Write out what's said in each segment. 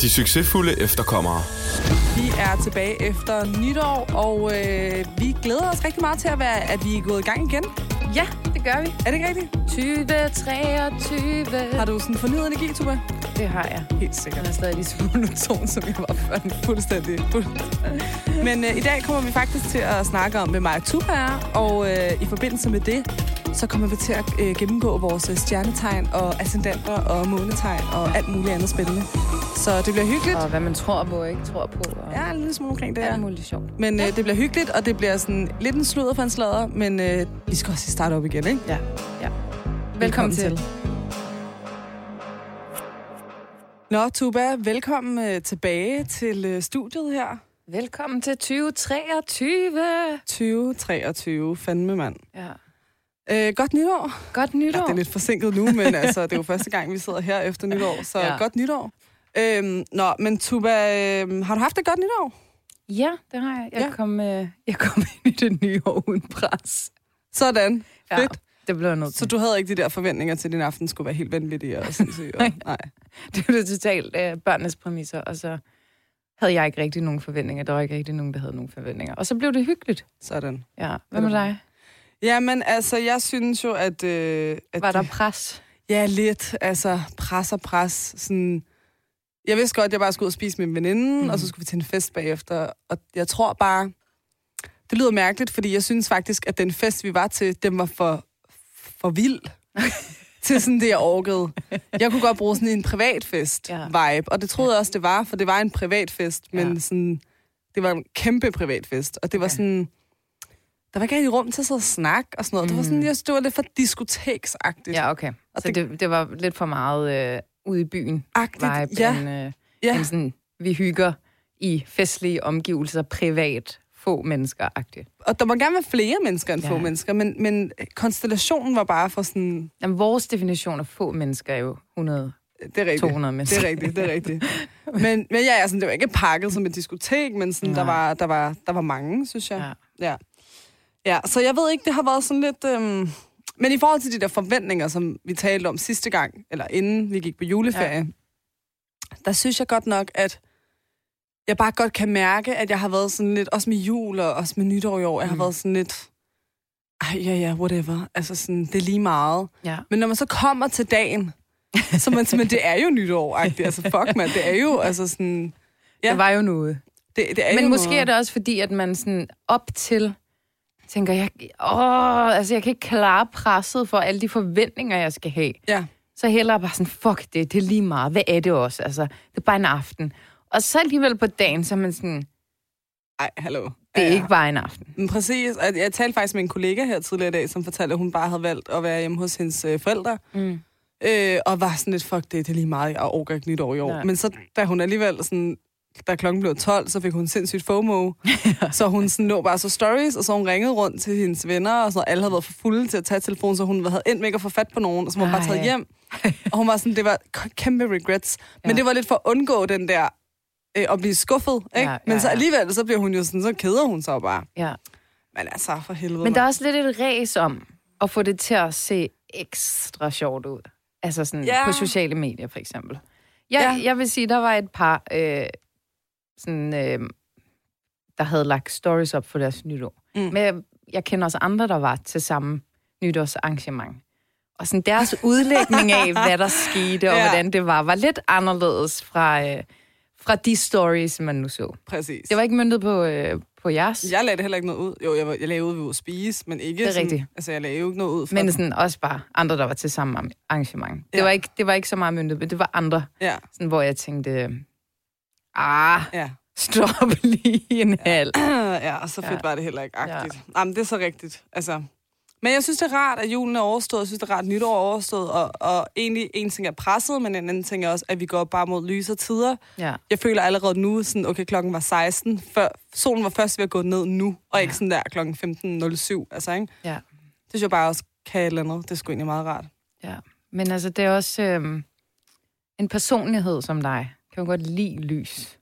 De succesfulde efterkommere. Vi er tilbage efter nytår, og øh, vi glæder os rigtig meget til at, være, at vi er gået i gang igen. Ja, det gør vi. Er det ikke rigtigt? 2023. Har du sådan fornyet energi, Tuba? Det har jeg. Helt Jeg sikkert. er stadig lige så monoton, som jeg var før. Fuldstændig. Men øh, i dag kommer vi faktisk til at snakke om, mig og Tuba er, og øh, i forbindelse med det, så kommer vi til at øh, gennemgå vores øh, stjernetegn og ascendanter og månetegn og alt muligt andet spændende. Så det bliver hyggeligt. Og hvad man tror på og ikke tror på. Og Ja, en lille smule omkring det her. muligt sjovt. Men øh, det bliver hyggeligt, og det bliver sådan lidt en sludder for en sladder, men øh, vi skal også starte op igen, ikke? Ja, ja. Velkommen, til. Nå, Tuba, velkommen øh, tilbage til øh, studiet her. Velkommen til 2023. 2023, fandme mand. Ja. Øh, godt nytår. Godt Ja, nytår. det er lidt forsinket nu, men altså, det er jo første gang, vi sidder her efter nytår, så ja. Ja. godt nytår. Øhm, nå, men Tuba, øh, har du haft et godt nytår? Ja, det har jeg. Jeg, Ja. ja. kom, øh, jeg kom ind i det nye år uden pres. Sådan. Ja, Fedt. Det blev jeg nødt til. Så du havde ikke de der forventninger til, at din aften skulle være helt vanvittig og sindssyg? Og, Nej. Det var det totalt øh, børnenes præmisser, og så havde jeg ikke rigtig nogen forventninger. Der var ikke rigtig nogen, der havde nogen forventninger. Og så blev det hyggeligt. Sådan. Ja. Hvad med dig? Jamen, altså, jeg synes jo, at... Øh, at Var der pres? Ja, lidt. Altså, pres og pres. Sådan, jeg vidste godt, at jeg bare skulle ud og spise med en veninde, mm. Mhm. og så skulle vi til en fest bagefter. Og jeg tror bare, det lyder mærkeligt, fordi jeg synes faktisk, at den fest, vi var til, den var for, for vild. til sådan det, jeg orkede. Jeg kunne godt bruge sådan en privatfest Ja. vibe, og det troede jeg også, det var, for det var en privatfest, men Ja. sådan, det var en kæmpe privatfest, og det var sådan, der var ikke rigtig rum til at sidde og snakke og sådan noget. Mm. Det var sådan, Mhm. jeg synes, det var lidt for diskoteksagtigt. Ja, okay. Og Så det- det, det var lidt for meget øh, ude i byen Agtigt, vibe, ja. end, øh, Ja. end sådan, vi hygger i festlige omgivelser, privat, få mennesker-agtigt. Og der må gerne være flere mennesker end ja. få mennesker, men, men konstellationen var bare for sådan... Jamen, vores definition af få mennesker er jo 100, Det er rigtigt. 200 Det mennesker. er rigtigt, det er rigtigt. Men, men ja, altså, det var ikke pakket som et diskotek, men sådan, der, Nej. var, der, var, der var mange, synes jeg. Ja. Ja. ja. så jeg ved ikke, det har været sådan lidt... Øhm... Men i forhold til de der forventninger, som vi talte om sidste gang, eller inden vi gik på juleferie, ja. der synes jeg godt nok, at jeg bare godt kan mærke, at jeg har været sådan lidt, også med jul og også med nytår i år, jeg har Mm. været sådan lidt, ej, ja, ja, whatever. Altså sådan, det er lige meget. ja. Men når man så kommer til dagen, så man simpelthen, det er jo nytår -agtigt. Altså fuck, man, det er jo altså sådan... Ja. Det var jo noget. Det, det er Men jo måske noget. er det også fordi, at man sådan op til tænker, jeg, åh, altså jeg kan ikke klare presset for alle de forventninger, jeg skal have. Ja. Så hellere bare sådan, fuck det, det er lige meget. Hvad er det også? Altså, det er bare en aften. Og så alligevel på dagen, så er man sådan, Ej, hallo. det er Ja, ja. ikke bare en aften. Men præcis. Og Jeg talte faktisk med en kollega her tidligere i dag, som fortalte, at hun bare havde valgt at være hjemme hos hendes øh, forældre. Mm. Øh, og var sådan lidt, fuck det, det er lige meget, jeg overgår ikke nytår i år. Nej. Men så, da hun alligevel sådan, da klokken blev 12, så fik hun sindssygt FOMO. så hun sådan, lå bare så stories, og så hun ringede rundt til hendes venner, og så alle havde været for fulde til at tage telefonen, så hun havde endt med ikke at få fat på nogen, og så var hun bare taget hjem. og hun var sådan, det var kæmpe regrets. Men Ja. det var lidt for at undgå den der, øh, at blive skuffet, ikke? Ja, ja, Men så alligevel, så bliver hun jo sådan, så keder hun sig bare. Ja. Men altså, for helvede. Men der er også lidt et race om at få det til at se ekstra sjovt ud. Altså sådan Ja. på sociale medier, for eksempel. Jeg, Ja. jeg vil sige, der var et par, øh, sådan, øh, der havde lagt stories op for deres nytår. Mm. Men jeg, jeg kender også andre, der var til samme nytårsarrangement. Og sådan deres udlægning af, hvad der skete, og ja. hvordan det var, var lidt anderledes fra, øh, fra de stories, man nu så. Præcis. Det var ikke myndet på, øh, på jeres. Jeg lagde det heller ikke noget ud. Jo, jeg, var, jeg lagde ud, at vi var spise, men ikke Det er sådan, rigtigt. Altså, jeg lagde jo ikke noget ud for Men sådan også bare andre, der var til samme am- arrangement. Det, Ja. var ikke, det var ikke så meget myndet, men det var andre, Ja, sådan, hvor jeg tænkte, ah, ja. stop lige en halv. ja, og så fedt Ja. var det heller ikke agtigt. Ja. Jamen, det er så rigtigt. Altså, men jeg synes, det er rart, at julen er overstået. Jeg synes, det er rart, at nytår er overstået. Og, og egentlig, en ting er presset, men en anden ting er også, at vi går bare mod lysere tider. Ja. Jeg føler allerede nu, sådan, okay, klokken var 16, før solen var først ved at gå ned nu, og ikke Ja. sådan der klokken 15.07. Altså, ikke? Ja. Det synes jeg bare også kan et eller andet. Det er sgu egentlig meget rart. ja. Men altså, det er også øhm, en personlighed som dig. Kan jo godt lide lys.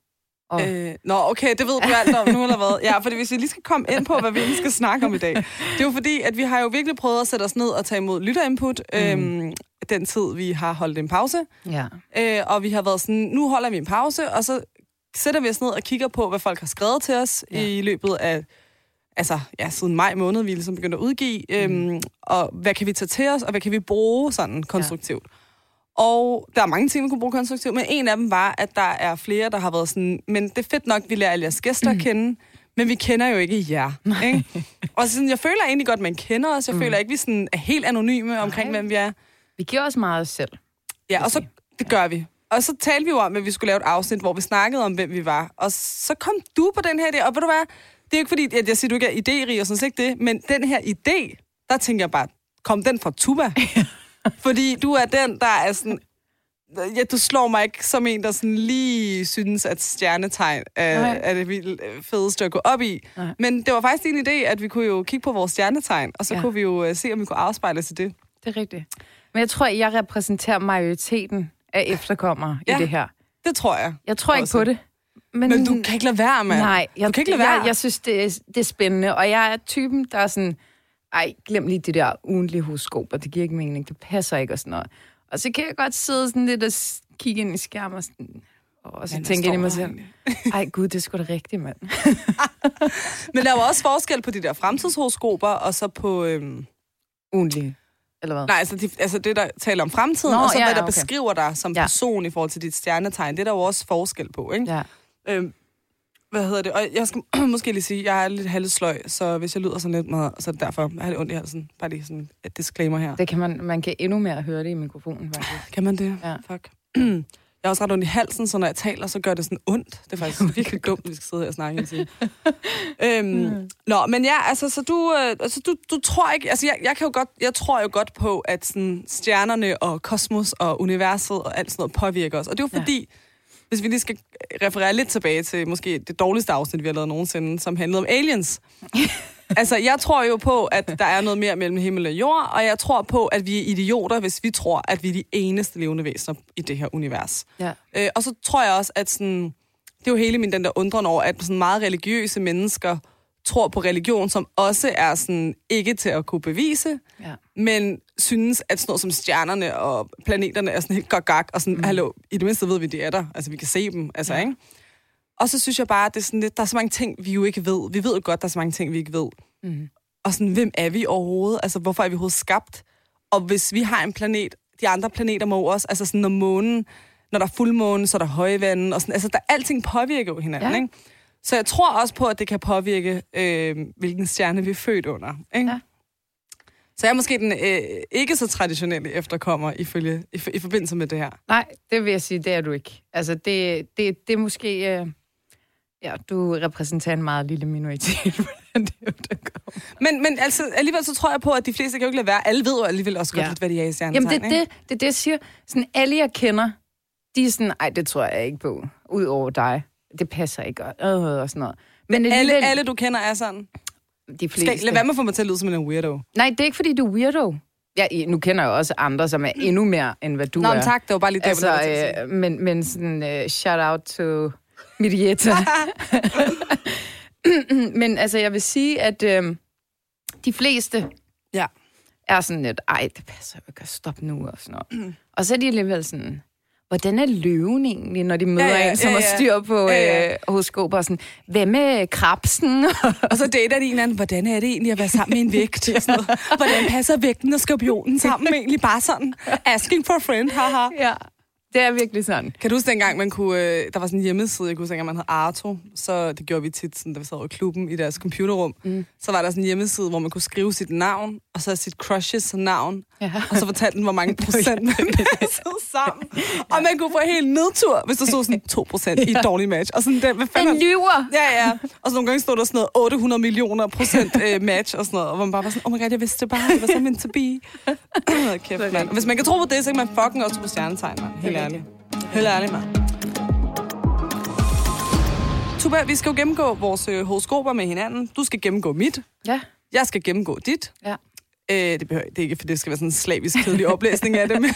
Og, Øh, nå, okay, det ved du alt om nu, eller hvad? Ja, fordi hvis vi lige skal komme ind på, hvad vi skal snakke om i dag. Det er jo fordi, at vi har jo virkelig prøvet at sætte os ned og tage imod lytterinput, mm. øhm, den tid, vi har holdt en pause. ja. Øh, og vi har været sådan, nu holder vi en pause, og så sætter vi os ned og kigger på, hvad folk har skrevet til os ja. I løbet af, altså ja, siden maj måned, vi ligesom begyndt at udgive, øhm, og hvad kan vi tage til os, og hvad kan vi bruge sådan konstruktivt. Ja. Og der er mange ting, vi kunne bruge konstruktivt, men en af dem var, at der er flere, der har været sådan, men det er fedt nok, vi lærer alle jeres gæster at kende, men vi kender jo ikke jer. Ikke? Og sådan, jeg føler egentlig godt, at man kender os. Jeg mm. føler ikke, vi sådan er helt anonyme omkring, Nej. hvem vi er. Vi giver os meget os selv. Ja, og så, det gør vi. Og så talte vi jo om, at vi skulle lave et afsnit, hvor vi snakkede om, hvem vi var. Og så kom du på den her idé, og ved du hvad, det er jo ikke fordi, at jeg siger, at du ikke er idérig og sådan set ikke det, men den her idé, der tænker jeg bare, kom den fra Tuba? fordi du er den, der er sådan... Ja, du slår mig ikke som en, der sådan lige synes, at stjernetegn er, Nej. er det vildt fedeste at gå op i. Nej. Men det var faktisk din idé, at vi kunne jo kigge på vores stjernetegn, og så ja. Kunne vi jo øh, se, om vi kunne afspejle til det. Det er rigtigt. Men jeg tror, jeg repræsenterer majoriteten af efterkommere Ja. i det her. Det tror jeg. Jeg tror ikke Også. på det. Men, Men du kan ikke lade være, mand. Nej, jeg, du kan ikke lade være. Jeg, jeg synes, det er, det er spændende, og jeg er typen, der er sådan, ej, glem lige det der ugentlige horoskoper, det giver ikke mening, det passer ikke og sådan noget. Og så kan jeg godt sidde sådan lidt og kigge ind i skærmen og, sådan, og så Men tænke står ind i mig selv, ej gud, det er sgu da rigtigt, mand. Men der er jo også forskel på de der fremtidshoroskoper, og så på... Øhm, Ugentlige, eller hvad? nej, altså, de, altså det, der taler om fremtiden, Nå, og så ja, hvad der okay. beskriver dig som Ja. person i forhold til dit stjernetegn. Det er der jo også forskel på, ikke? Ja. Øhm, hvad hedder det? Og jeg skal måske lige sige, jeg er lidt halvsløj, så hvis jeg lyder sådan lidt meget, så er det derfor, jeg har lidt ondt i halsen. Bare lige sådan et disclaimer her. Det kan man, man kan endnu mere høre det i mikrofonen, faktisk. Kan man det? Ja. Fuck. Jeg har også ret ondt i halsen, så når jeg taler, så gør det sådan ondt. Det er faktisk virkelig dumt, at vi skal sidde her og snakke hele tiden. øhm, nå, men ja, altså, så du, øh, altså, du, du tror ikke... Altså, jeg, jeg, kan jo godt, jeg tror jo godt på, at sådan, stjernerne og kosmos og universet og alt sådan noget påvirker os. Og det er jo Ja. Hvis vi lige skal referere lidt tilbage til måske det dårligste afsnit, vi har lavet nogensinde, som handlede om aliens. altså, jeg tror jo på, at der er noget mere mellem himmel og jord, og jeg tror på, at vi er idioter, hvis vi tror, at vi er de eneste levende væsener i det her univers. Ja. Øh, og så tror jeg også, at sådan, det er jo hele min den der undren over, at sådan meget religiøse mennesker tror på religion, som også er sådan ikke til at kunne bevise, Ja. men synes, at sådan noget som stjernerne og planeterne er sådan helt gak og sådan, mm. hallo, i det mindste ved vi, de er der. Altså, vi kan se dem, altså, ja. Ikke? Og så synes jeg bare, at det er sådan lidt, der er så mange ting, vi jo ikke ved. Vi ved jo godt, der er så mange ting, vi ikke ved. Mm. Og sådan, hvem er vi overhovedet? Altså, hvorfor er vi overhovedet skabt? Og hvis vi har en planet, de andre planeter må også, altså sådan, når månen, når der er fuldmåne, så er der højvande, og sådan, altså, der, alting påvirker jo hinanden, Ja. ikke? Så jeg tror også på, at det kan påvirke, øh, hvilken stjerne vi er født under, ikke? Ja. Så jeg er måske den øh, ikke så traditionelle efterkommer ifølge, i, i forbindelse med det her. Nej, det vil jeg sige, det er du ikke. Altså, det, det, det er måske... Øh, ja, du repræsenterer en meget lille minoritet. hvordan det. Men, men altså, alligevel så tror jeg på, at de fleste kan jo ikke lade være. Alle ved jo alligevel også godt Ja. lidt, hvad de er i stjernetegn, Jamen, det er det, det, det, jeg siger. Sådan, alle, jeg kender, de er sådan, ej, det tror jeg ikke på, Udover dig. Det passer ikke, og, øh, og sådan noget. Men Alle, alligevel, alle, du kender, er sådan. de fleste. Skal, lad være med at få mig til at lyde som en weirdo. Nej, det er ikke, fordi du er weirdo. Ja, nu kender jeg jo også andre, som er endnu mere, end hvad du Nå, er. men tak, det var bare lige det, Altså, jeg øh, men, men sådan, uh, shout out to Mirjeta. men altså, jeg vil sige, at øh, de fleste Ja. er sådan lidt, ej, det passer jo ikke, stop nu, og sådan noget. og så er de alligevel sådan, hvordan er løven egentlig, når de møder Ja, ja, en, som ja, har ja. styr på Ja, ja. øh, horoskoper, sådan, hvad med krabsen? Og så dater de en eller anden, hvordan er det egentlig at være sammen med en vægt? Og sådan noget. Hvordan passer vægten og skorpionen sammen egentlig? Bare sådan, asking for a friend, haha. ja, det er virkelig sådan. Kan du huske dengang, man kunne, øh, der var sådan en hjemmeside, jeg kunne huske dengang, man hed Arto, så det gjorde vi tit, sådan, da vi sad i klubben i deres computerrum, mm. så var der sådan en hjemmeside, hvor man kunne skrive sit navn, og så sit crushes navn, Ja. og så fortalte den, hvor mange procent man sammen. Og man kunne få helt nedtur, hvis der stod sådan 2 procent i et dårligt match. Og sådan, den, hvad fanden Den lyver! Ja, ja. Og så nogle gange stod der sådan noget 800 millioner procent øh, match og sådan noget. Og man bare var sådan, oh my god, jeg vidste det bare. Det var så meant to be. Kæft, mand. Hvis man kan tro på det, så kan man fucking også tro på stjernetegn, mand. Helt ærligt. Helt ærligt, mand. Tuba, vi skal jo gennemgå vores øh, horoskoper med hinanden. Du skal gennemgå mit. Ja, Jeg skal gennemgå dit. ja. Øh, det, behøver, det er ikke, for det skal være sådan en slavisk kedelig oplæsning af det, men,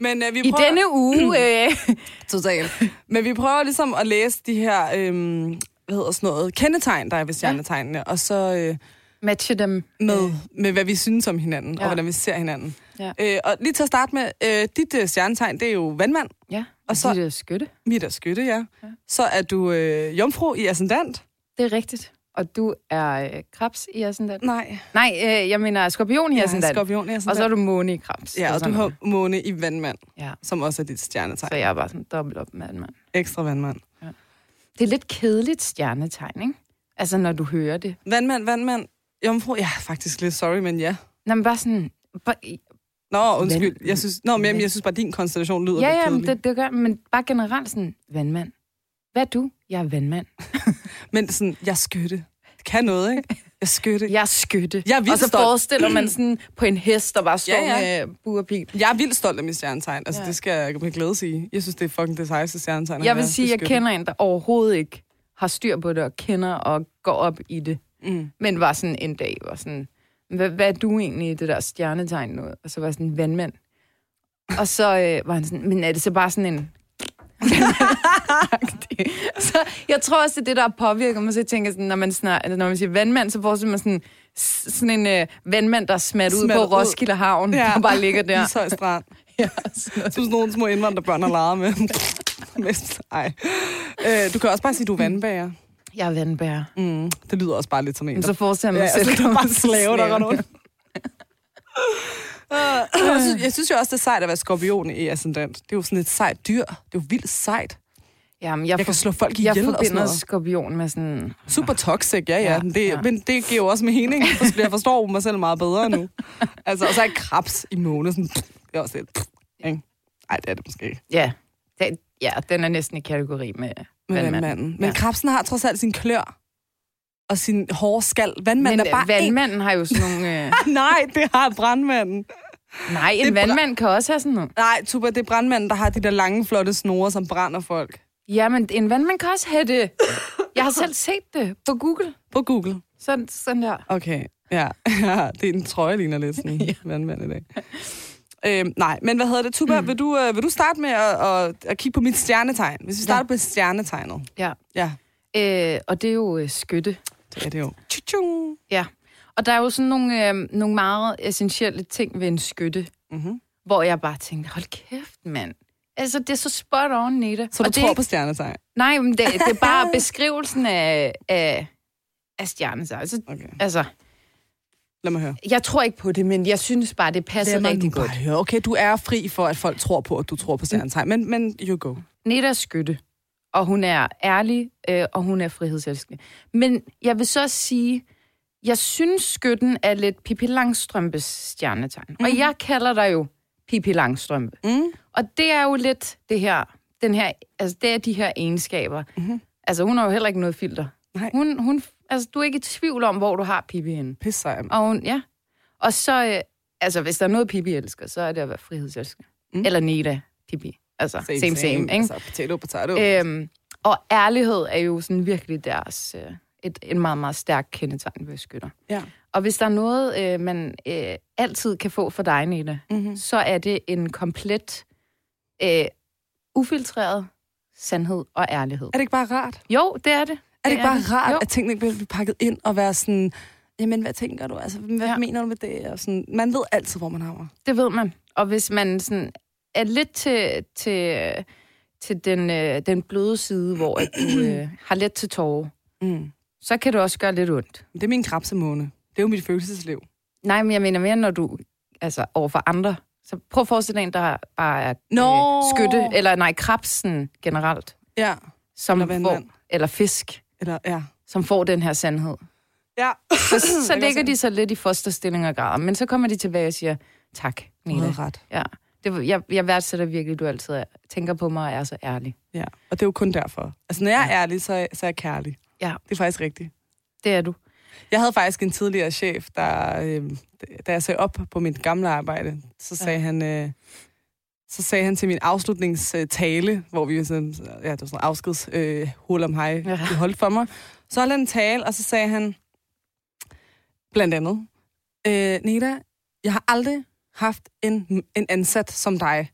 men øh, vi I prøver... denne uge... Øh, Totalt. Men vi prøver ligesom at læse de her, øhm, hvad hedder sådan noget, kendetegn, der er ved stjernetegnene, og så øh, matche dem. med, med, hvad vi synes om hinanden, ja. Ja. og hvordan vi ser hinanden. Ja. Øh, og lige til at starte med, øh, dit øh, stjernetegn, det er jo vandmand, Ja, Og så-. De der skytte. mit er skytte, ja. Ja. Så er du øh, jomfru i ascendant. Det er rigtigt. Og du er øh, krebs i ascendant. Nej. Nej, øh, jeg mener skorpion i Ja, ascendant. skorpion i ascendant. Og så er du måne i krebs. Ja, og du Sådan har måne i vandmand, Ja, som også er dit stjernetegn. så jeg er bare sådan dobbelt op med mand. Ekstra vandmand. Det er lidt kedeligt stjernetegn, ikke? Altså, når du hører det. Vandmand, vandmand, jomfru. Ja, faktisk lidt sorry, men ja. Nå, men bare sådan... Bare, Nå, undskyld. Vand- Jeg synes, nå, men jeg synes bare, din konstellation lyder ja, lidt ja, kedelig. det, det gør men bare generelt sådan, vandmand. Hvad er du? Jeg er vandmand. Men sådan, jeg skytte. Kan noget, ikke? Jeg skytte. Jeg skytte. Jeg er vildt og så stolt. forestiller man sådan på en hest, der bare står Ja, ja, med bur og pil. Jeg er vildt stolt af mit stjernetegn. Altså, ja. Det skal jeg med glæde sige. Jeg synes, det er fucking det sejeste stjernetegn. Jeg vil være. sige, jeg kender en, der overhovedet ikke har styr på det, og kender og går op i det. Mm. Men var sådan en dag, var sådan, hvad, hvad er du egentlig i det der stjernetegn noget? Og så var jeg sådan, vandmand. Og så øh, var han sådan, men er det så bare sådan en... så jeg tror også, det er det, der påvirker mig. Så jeg tænker sådan, når man, snart, altså, når man siger vandmand, så forestiller man sådan, sådan en øh, vandmand, der er smidt ud på ud. Roskilde Havn, ja. der bare ligger der. Ishøj Strand. Ja, sådan. Du sådan nogle små indvandrerbørn har leget med. Ej. Øh, du kan også bare sige, du er vandbager. Jeg er vandbærer. Mm. Det lyder også bare lidt som en, Men så forestiller jeg Ja, selv, det er bare som slave, der render rundt. Uh, jeg, synes, jeg synes jo også, det er sejt at være skorpion i ascendant. Det er jo sådan et sejt dyr. Det er jo vildt sejt. Jamen, jeg, Jeg kan slå folk jeg ihjel og sådan forbinder noget. skorpion med sådan... Super toxic, ja, ja. Ja, Men det, ja. men det giver jo også mening. For jeg forstår mig selv meget bedre nu. Altså, og så er krebs i måne. Sådan, det er også lidt... Ikke? Ej, det er det måske ikke. Ja, det, ja den er næsten i kategori med, Med vandmanden. Men Ja. krebsen har trods alt sin klør. Og sin hårde skal. Vandmanden Men er bare øh, vandmanden har jo sådan nogle... Øh... en... Nej, det har brandmanden. Nej, Det en bra- vandmand kan også have sådan noget. Nej, Tuba, det er brandmanden, der har de der lange, flotte snore, som brænder folk. Ja, men en vandmand kan også have det. Jeg har selv set det på Google. På Google. Sådan, sådan der. Okay, ja. ja det er en trøje, ligner lidt sådan en vandmand i dag. Øhm, nej, men hvad hedder det? Tuba, mm. vil, du, øh, vil du starte med at, at, at kigge på mit stjernetegn? Hvis vi starter ja. på stjernetegnet. Ja. Ja, Øh, og det er jo øh, skytte. Det er det jo. Tju-tju. Ja. Og der er jo sådan nogle, øh, nogle meget essentielle ting ved en skytte, Mm-hmm. hvor jeg bare tænkte, hold kæft, mand. Altså, det er så spot on, Nita. Så du og det, tror er på stjernetegn? Nej, men det, det er bare beskrivelsen af, af, af stjernetegn. Altså, Okay, altså, lad mig høre. jeg tror ikke på det, men jeg synes bare, det passer mig rigtig nu bare godt. høre. Okay, du er fri for, at folk tror på, at du tror på stjernetegn, men, men you go. Er skytte, og hun er ærlig, øh, og hun er frihedselskende. Men jeg vil så sige, jeg synes, skytten er lidt Pippi Langstrømpes stjernetegn. Mm. Og jeg kalder dig jo Pippi Langstrømpe. Mm. Og det er jo lidt det her, den her, altså det er de her egenskaber. Mhm. Altså hun har jo heller ikke noget filter. Nej. Hun, hun, altså du er ikke i tvivl om, hvor du har Pippi henne. Pisse. Og hun, ja. Og så, øh, altså hvis der er noget Pippi elsker, så er det at være frihedselsker. Mm. Mm. Eller Neda Pippi. Altså same, same, same ikke? Altså, potato, potato. Øhm, og ærlighed er jo sådan virkelig deres, øh, et, en meget, meget stærk kendetegn ved skytter. Ja. Og hvis der er noget, øh, man øh, altid kan få for dig, Neda, Mm-hmm. så er det en komplet, øh, ufiltreret sandhed og ærlighed. Er det ikke bare rart? Jo, det er det. Er det ikke bare rart, Jo. at tingene ikke bliver pakket ind og være sådan, jamen, hvad tænker du? Altså, hvad ja. Mener du med det? Og sådan, man ved altid, hvor man har Det ved man. Og hvis man sådan er lidt til, til, til den, øh, den bløde side, hvor at du øh, har let til tårer, mm. så kan det også gøre lidt ondt. Det er min krabsemåne. Det er jo mit følelsesliv. Nej, men jeg mener mere, når du, altså overfor andre, så prøv at forestille dig en, der bare er Nå. øh, skytte, eller nej, krabsen generelt, Ja. som Eller får, eller fisk, Eller, ja. som får den her sandhed. Ja. Så, så ligger de så lidt i fosterstilling og grader, men så kommer de tilbage og siger, tak, Nina. ret. Ja, det, jeg, jeg værdsætter virkelig, at du altid er, tænker på mig og er så ærlig. Ja. Og det er jo kun derfor. Altså, når jeg er ærlig, så er, så er jeg kærlig. Ja. Det er faktisk rigtigt. Det er du. Jeg havde faktisk en tidligere chef, der, øh, da jeg sagde op på mit gamle arbejde, så sagde ja. han... Øh, så sagde han til min afslutningstale, hvor vi sådan, ja, det var sådan en afskeds øh, hul om hej, ja. Holdt for mig. Så holdt han en tale, og så sagde han blandt andet, øh, Neda, jeg har aldrig haft en, en ansat som dig.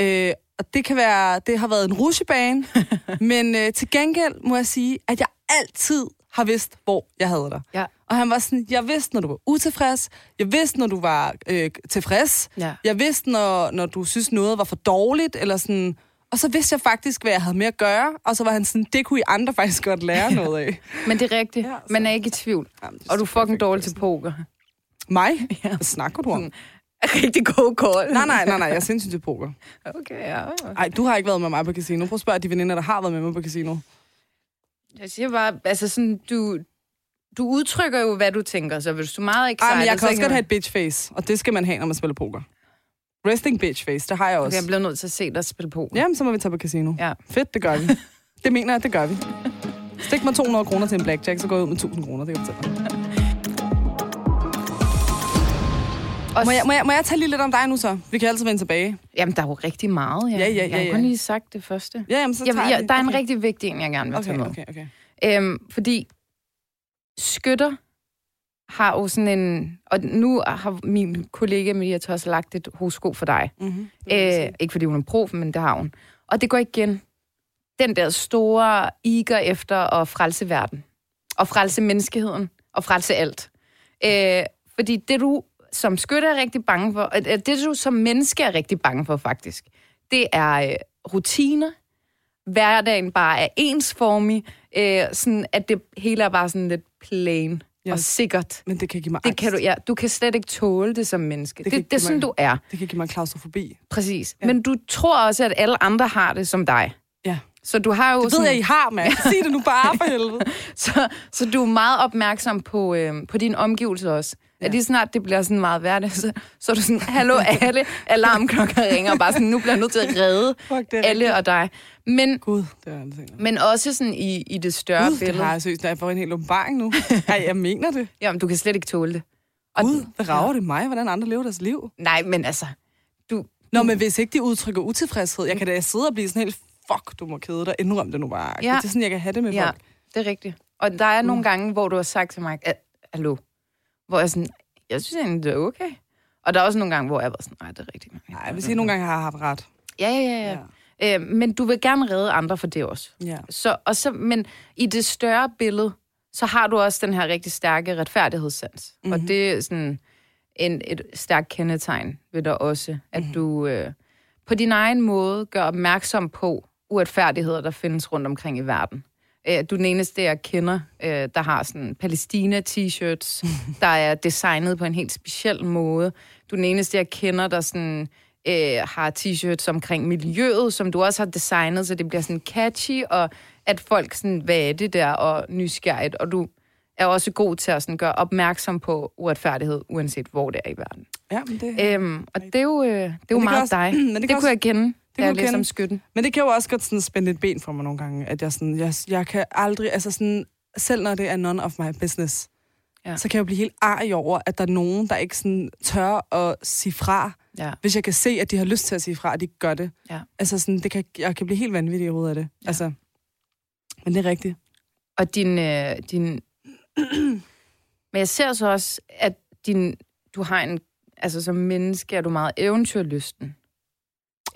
Øh, og det kan være, det har været en rusjebane, men øh, til gengæld må jeg sige, at jeg altid har vidst, hvor jeg havde dig. Ja. Og han var sådan, jeg vidste, når du var utilfreds. Jeg vidste, når du var øh, tilfreds. Ja. Jeg vidste, når, når du synes, noget var for dårligt, eller sådan... Og så vidste jeg faktisk, hvad jeg havde med at gøre, og så var han sådan, det kunne I andre faktisk godt lære noget af. Men det er rigtigt. Ja, så- Man er ikke i tvivl. Jamen, Og du er fucking dårlig til person. poker. Mig? Ja. Hvad snakker du om? Rigtig god call. Nej, nej, nej, nej, jeg er sindssygt til poker. Okay, ja. Ej, du har ikke været med mig på casino. Prøv at spørge de veninder, der har været med mig på casino. Jeg siger bare, altså sådan, du, du udtrykker jo, hvad du tænker, så hvis du er meget excited... Ej, men jeg kan også godt have et bitch face, og det skal man have, når man spiller poker. Resting bitch face, det har jeg Okay, også. jeg bliver nødt til at se dig spille poker. Jamen, så må vi tage på casino. Ja. Fedt, det gør vi. Det mener jeg, det gør vi. Stik mig 200 kroner til en blackjack, så går jeg ud med 1000 kroner, det kan jeg fortælle dig. Og Må jeg, må, jeg, må jeg tage lige lidt om dig nu så? Vi kan altid vende tilbage. Jamen, der er jo rigtig meget, ja. Ja, ja, Jeg har ja. kun lige sagt det første. Ja, jamen, så Jeg, tager jeg, vi- der er en okay. rigtig vigtig en, jeg gerne vil tage Okay, med. okay, okay. Øhm, fordi skytter har jo sådan en... Og nu har min kollega Maria også lagt et horoskop for dig. Mm-hmm. Øh, ikke fordi hun er prof, men det har hun. Og det går igen. Den der store iger efter at frelse verden. Og frelse menneskeheden. Og frelse alt. Øh, fordi det du som skytte er rigtig bange for, øh, det du som menneske er rigtig bange for faktisk, det er øh, rutiner. Hverdagen bare er ensformig. Øh, sådan at det hele er bare sådan lidt plain Ja. og sikkert. Men det kan give mig Det kan angst. du, ja, du kan slet ikke tåle det som menneske. Det Det, kan det, er sådan, mig- du er. Det kan give mig klaustrofobi. Præcis. Ja. Men du tror også, at alle andre har det som dig. Ja. Så du har jo Det ved jeg, I har, mand. Sig det nu bare for helvede. så, så du er meget opmærksom på, øh, på dine omgivelser også. Ja. Lige snart det bliver sådan meget hverdag, så, så er du sådan, hallo, alle alarmklokker ringer, og bare sådan, nu bliver jeg nødt til at redde Fuck, det alle og dig. Men, Gud, det er tænkt. men også sådan i, i det større Gud, det billede. har jeg seriøst. Jeg får en hel åbenbaring nu. Ej, jeg mener det. Jamen, du kan slet ikke tåle det. Og, Gud, hvad rager det mig, hvordan andre lever deres liv? Nej, men altså, du, Nå, men hvis ikke de udtrykker utilfredshed, jeg kan da sidde og blive sådan helt, fuck, du må kede dig, indrøm det nu bare. Ja. Det er sådan, jeg kan have det med Ja, folk. det er rigtigt. Og der er nogle gange, hvor du har sagt til mig, hallo, hvor jeg sådan, jeg synes egentlig, det er okay. Og der er også nogle gange, hvor jeg var sådan, nej, det er rigtigt. Nej, jeg vil sige, nogle gange har jeg haft ret. Ja, ja, ja. ja. ja. Øh, men du vil gerne redde andre for det også. Ja. Så, og så, men i det større billede, så har du også den her rigtig stærke retfærdighedssans. Mm-hmm. Og det er sådan en, et stærkt kendetegn ved dig også, at mm-hmm. du øh, på din egen måde gør opmærksom på uretfærdigheder, der findes rundt omkring i verden. Øh, du er den eneste, jeg kender, øh, der har sådan Palæstina-t-shirts, der er designet på en helt speciel måde. Du er den eneste, jeg kender, der sådan, øh, har t-shirts omkring miljøet, som du også har designet, så det bliver sådan catchy, og at folk sådan, hvad er det der, og nysgerrigt, og du er også god til at sådan gøre opmærksom på uretfærdighed, uanset hvor det er i verden. Ja, men det, Øhm, og det er jo, øh, det er jo meget også- dig. men det, det kunne jeg kende, det kunne da jeg du læste kende. om skytten. Men det kan jo også godt sådan spænde et ben for mig nogle gange, at jeg sådan, jeg, jeg kan aldrig, altså sådan, selv når det er none of my business, ja. Så kan jeg jo blive helt arg over, at der er nogen, der ikke sådan tør at sige fra, Ja. hvis jeg kan se, at de har lyst til at sige fra, at de gør det. Ja. Altså sådan, det kan, jeg kan blive helt vanvittig i af det. Ja. Altså, men det er rigtigt. Og din... Øh, din Men jeg ser så også, at din, du har en... Altså som menneske er du meget eventyrlysten.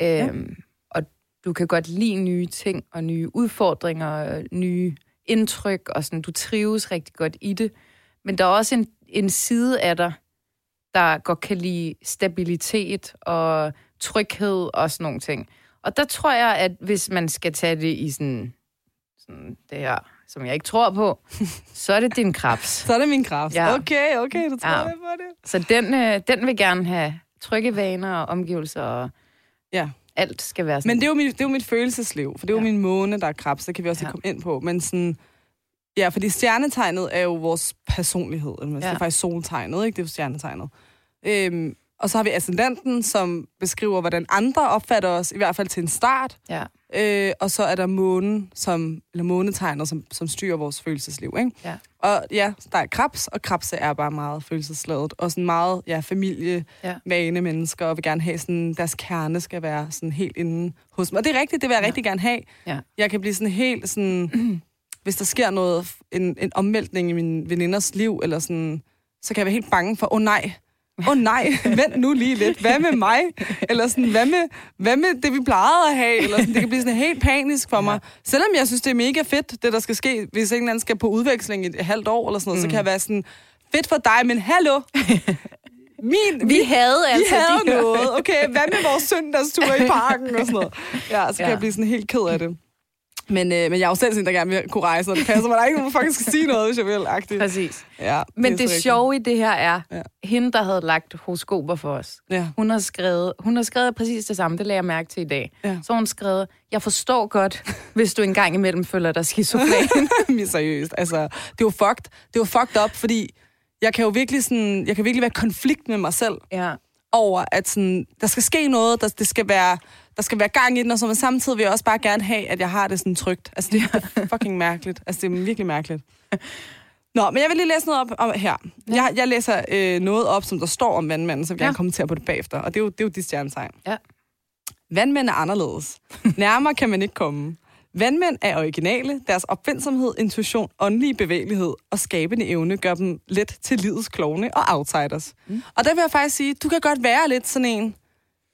Øhm, og du kan godt lide nye ting og nye udfordringer og nye indtryk, og sådan, du trives rigtig godt i det. Men der er også en, en side af dig, der godt kan lide stabilitet og tryghed og sådan nogle ting. Og der tror jeg, at hvis man skal tage det i sådan, sådan det her, som jeg ikke tror på, så er det din krebs. Så er det min kraft. Ja. Okay, okay, du tror Ja. jeg på det. Så den, øh, den vil gerne have trygge vaner og omgivelser, og Ja. alt skal være sådan. Men det er, jo mit, det er jo mit følelsesliv, for det er jo Ja. min måne, der er krebs, det kan vi også Ja. komme ind på. Men sådan, ja, fordi stjernetegnet er jo vores personlighed, eller man siger Ja. faktisk soltegnet, ikke? Det er jo stjernetegnet. Øhm, og så har vi ascendenten, som beskriver, hvordan andre opfatter os, i hvert fald til en start. Ja, Øh, og så er der månen, som, eller månetegnet, som, som styrer vores følelsesliv. Ikke? ja, Og ja, der er krebs, og krebs er bare meget følelsesladet. Og sådan meget ja, familie, Ja. vane mennesker, og vil gerne have sådan, deres kerne skal være sådan helt inde hos mig. Og det er rigtigt, det vil jeg. Ja. rigtig gerne have. ja. Jeg kan blive sådan helt sådan, hvis der sker noget, en, en omvæltning i min veninders liv, eller sådan, så kan jeg være helt bange for, åh oh, nej, åh oh, nej, vent nu lige lidt, hvad med mig? Eller sådan, hvad med, hvad med det, vi plejede at have? Eller sådan, det kan blive sådan helt panisk for mig. Selvom jeg synes, det er mega fedt, det der skal ske, hvis en eller anden skal på udveksling i et halvt år, eller sådan noget, mm. så kan jeg være sådan, fedt for dig, men hallo, min, Vi havde vi altså havde de her- noget. Okay, hvad med vores søndagstur i parken og sådan noget? Ja, så kan Ja. jeg blive sådan helt ked af det. Men, øh, men jeg er jo selv sådan, der gerne vil kunne rejse, og det passer mig. Der er ikke nogen, der fucking skal sige noget, hvis jeg vil. Agtigt. Præcis. Ja, Men det, så rigtigt. sjove i det her er, Ja. hende, der havde lagt horoskoper for os, Ja. hun har skrevet, hun har skrevet præcis det samme, det lagde jeg mærke til i dag. Ja. Så hun skrevet, jeg forstår godt, hvis du engang imellem føler dig skizofren. Men seriøst, altså, det jo fucked. Det jo fucked up, fordi jeg kan jo virkelig sådan, jeg kan virkelig være i konflikt med mig selv ja. over, at sådan, der skal ske noget, der, det skal være, der skal være gang i den, og så, men samtidig vil jeg også bare gerne have, at jeg har det sådan trygt. Altså, det er fucking mærkeligt. Altså, det er virkelig mærkeligt. Nå, men jeg vil lige læse noget op om her. Jeg, jeg læser øh, noget op, som der står om vandmanden, så vil jeg Ja. gerne kommentere på det bagefter. Og det er jo, det er jo de stjernetegn. Ja. Vandmænd er anderledes. Nærmere kan man ikke komme. Vandmænd er originale. Deres opfindsomhed, intuition, åndelige bevægelighed og skabende evne gør dem let til livets klovne og outsiders. Mm. Og der vil jeg faktisk sige, du kan godt være lidt sådan en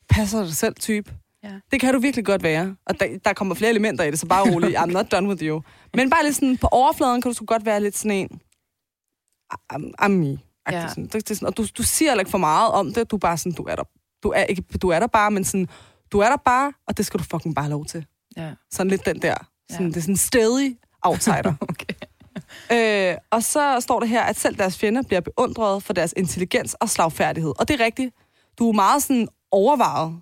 passer dig selv type. Ja. Det kan du virkelig godt være. Og der, der kommer flere elementer i det, så bare rolig. I'm not done with you. Men bare lidt sådan, på overfladen kan du sgu godt være lidt sådan en, I'm, I'm me. Ja. Sådan. Det, det sådan, og du, du siger heller ikke for meget om det. Du er bare sådan, du er der. Du er, ikke, du er der bare, men sådan, du er der bare, og det skal du fucking bare have lov til. ja. Sådan lidt den der. Sådan, Ja. Det er sådan en stedig outsider. Okay. øh, og så står det her, at selv deres fjender bliver beundret for deres intelligens og slagfærdighed. Og det er rigtigt. Du er meget sådan overvejet.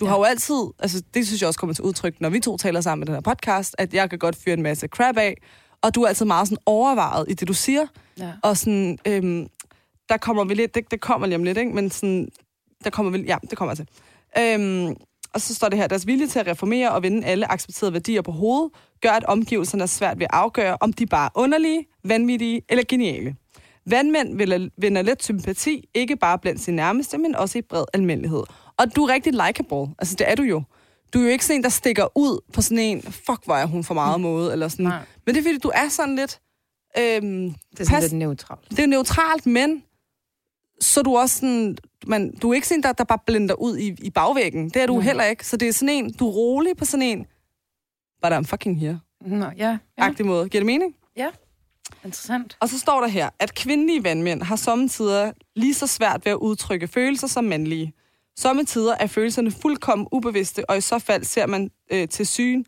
Du ja. Har jo altid, altså det synes jeg også kommer til udtryk, når vi to taler sammen med den her podcast, at jeg kan godt fyre en masse crap af, og du er altid meget sådan overvejet i det, du siger. Ja. Og sådan, øhm, der kommer vi lidt, det, det kommer lige om lidt, ikke? men sådan, der kommer vi, ja, det kommer jeg til. Øhm, og så står det her, deres vilje til at reformere og vende alle accepterede værdier på hovedet, gør, at omgivelserne er svært ved at afgøre, om de bare er underlige, vanvittige eller geniale. Vandmænd vinder let sympati, ikke bare blandt sine nærmeste, men også i bred almindelighed. Og du er rigtig likable. Altså, det er du jo. Du er jo ikke sådan en, der stikker ud på sådan en, fuck, hvor er hun for meget måde, eller sådan. Nej. Men det er fordi, du er sådan lidt... Øhm, Det er sådan Pas- lidt neutralt. det er neutralt, men så er du også sådan, man, du er ikke sådan, der, der bare blender ud i, i bagvæggen. Det er du Nej. heller ikke. Så det er sådan en, du er rolig på sådan en, but I'm fucking here, Nå, ja. ja. agtig måde. Giver det mening? Interessant. Og så står der her, at kvindelige vandmænd har sommetider lige så svært ved at udtrykke følelser som mandlige. Sommetider er følelserne fuldkommen ubevidste, og i så fald ser man øh, til syn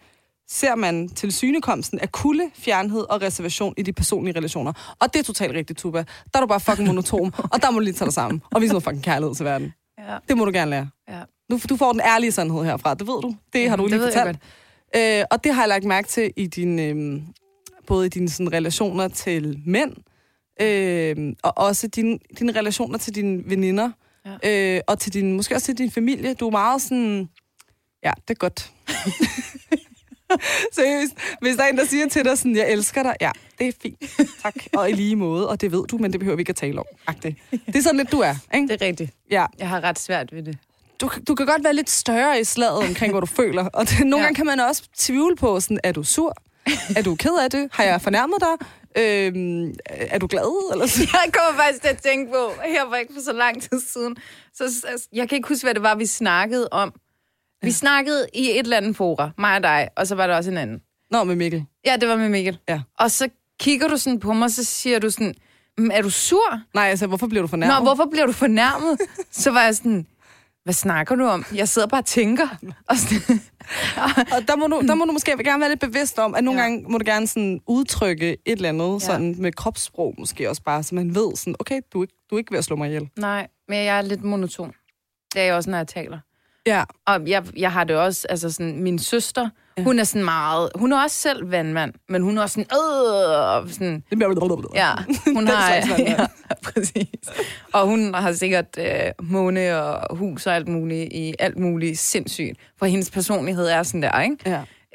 ser man til synekomsten af kulde, fjernhed og reservation i de personlige relationer. Og det er totalt rigtigt, Tuba. Der er du bare fucking monotom, og der må du lige tage dig sammen og vise noget fucking kærlighed til verden. Ja. Det må du gerne lære. Ja. Nu, du får den ærlige sandhed herfra, det ved du. Det har du det lige fortalt. Øh, og det har jeg lagt mærke til i din, øh, både i dine sådan, relationer til mænd, øh, og også dine, dine relationer til dine veninder, ja. øh, og til din, måske også til din familie. Du er meget sådan, ja, det er godt. Seriøst, hvis der er en, der siger til dig sådan, jeg elsker dig, ja, det er fint, tak, og i lige måde, og det ved du, men det behøver vi ikke at tale om. Agtigt. Det er sådan lidt, du er, ikke? Det er rigtigt. Ja, Jeg har ret svært ved det. du, du kan godt være lidt større i slaget omkring, hvad du føler. Og det, nogle. Ja. gange kan man også tvivle på, sådan, er du sur? Er du ked af det? Har jeg fornærmet dig? Øhm, er du glad? Eller sådan? Jeg kommer faktisk til at tænke på, her var ikke for så lang tid siden, så så- jeg kan ikke huske, hvad det var, vi snakkede om. Vi Ja. snakkede i et eller andet fora, mig og dig, og så var der også en anden. Nå, med Mikkel. Ja, det var med Mikkel. Ja. Og så kigger du sådan på mig, så siger du sådan, "Mm, er du sur? Nej, altså, hvorfor bliver du fornærmet? Nå, hvorfor bliver du fornærmet? så var jeg sådan, hvad snakker du om? Jeg sidder bare og tænker. Og der må, du, der må du måske gerne være lidt bevidst om, at nogle. Ja. gange må du gerne sådan udtrykke et eller andet Ja. sådan med kropssprog måske også bare, så man ved sådan, okay, du er ikke, du er ikke ved at slå mig ihjel. nej, men jeg er lidt monoton. Det er jeg også, når jeg taler. Ja. Og jeg, jeg har det også, altså sådan, min søster, Ja. hun er sådan meget, hun er også selv vandmand, men hun er også sådan, øh, sådan, Det bliver... ja, hun har, ja, præcis. Og hun har sikkert øh, måne og hus og alt muligt i alt muligt sindssygt, for hendes personlighed er sådan der, ikke?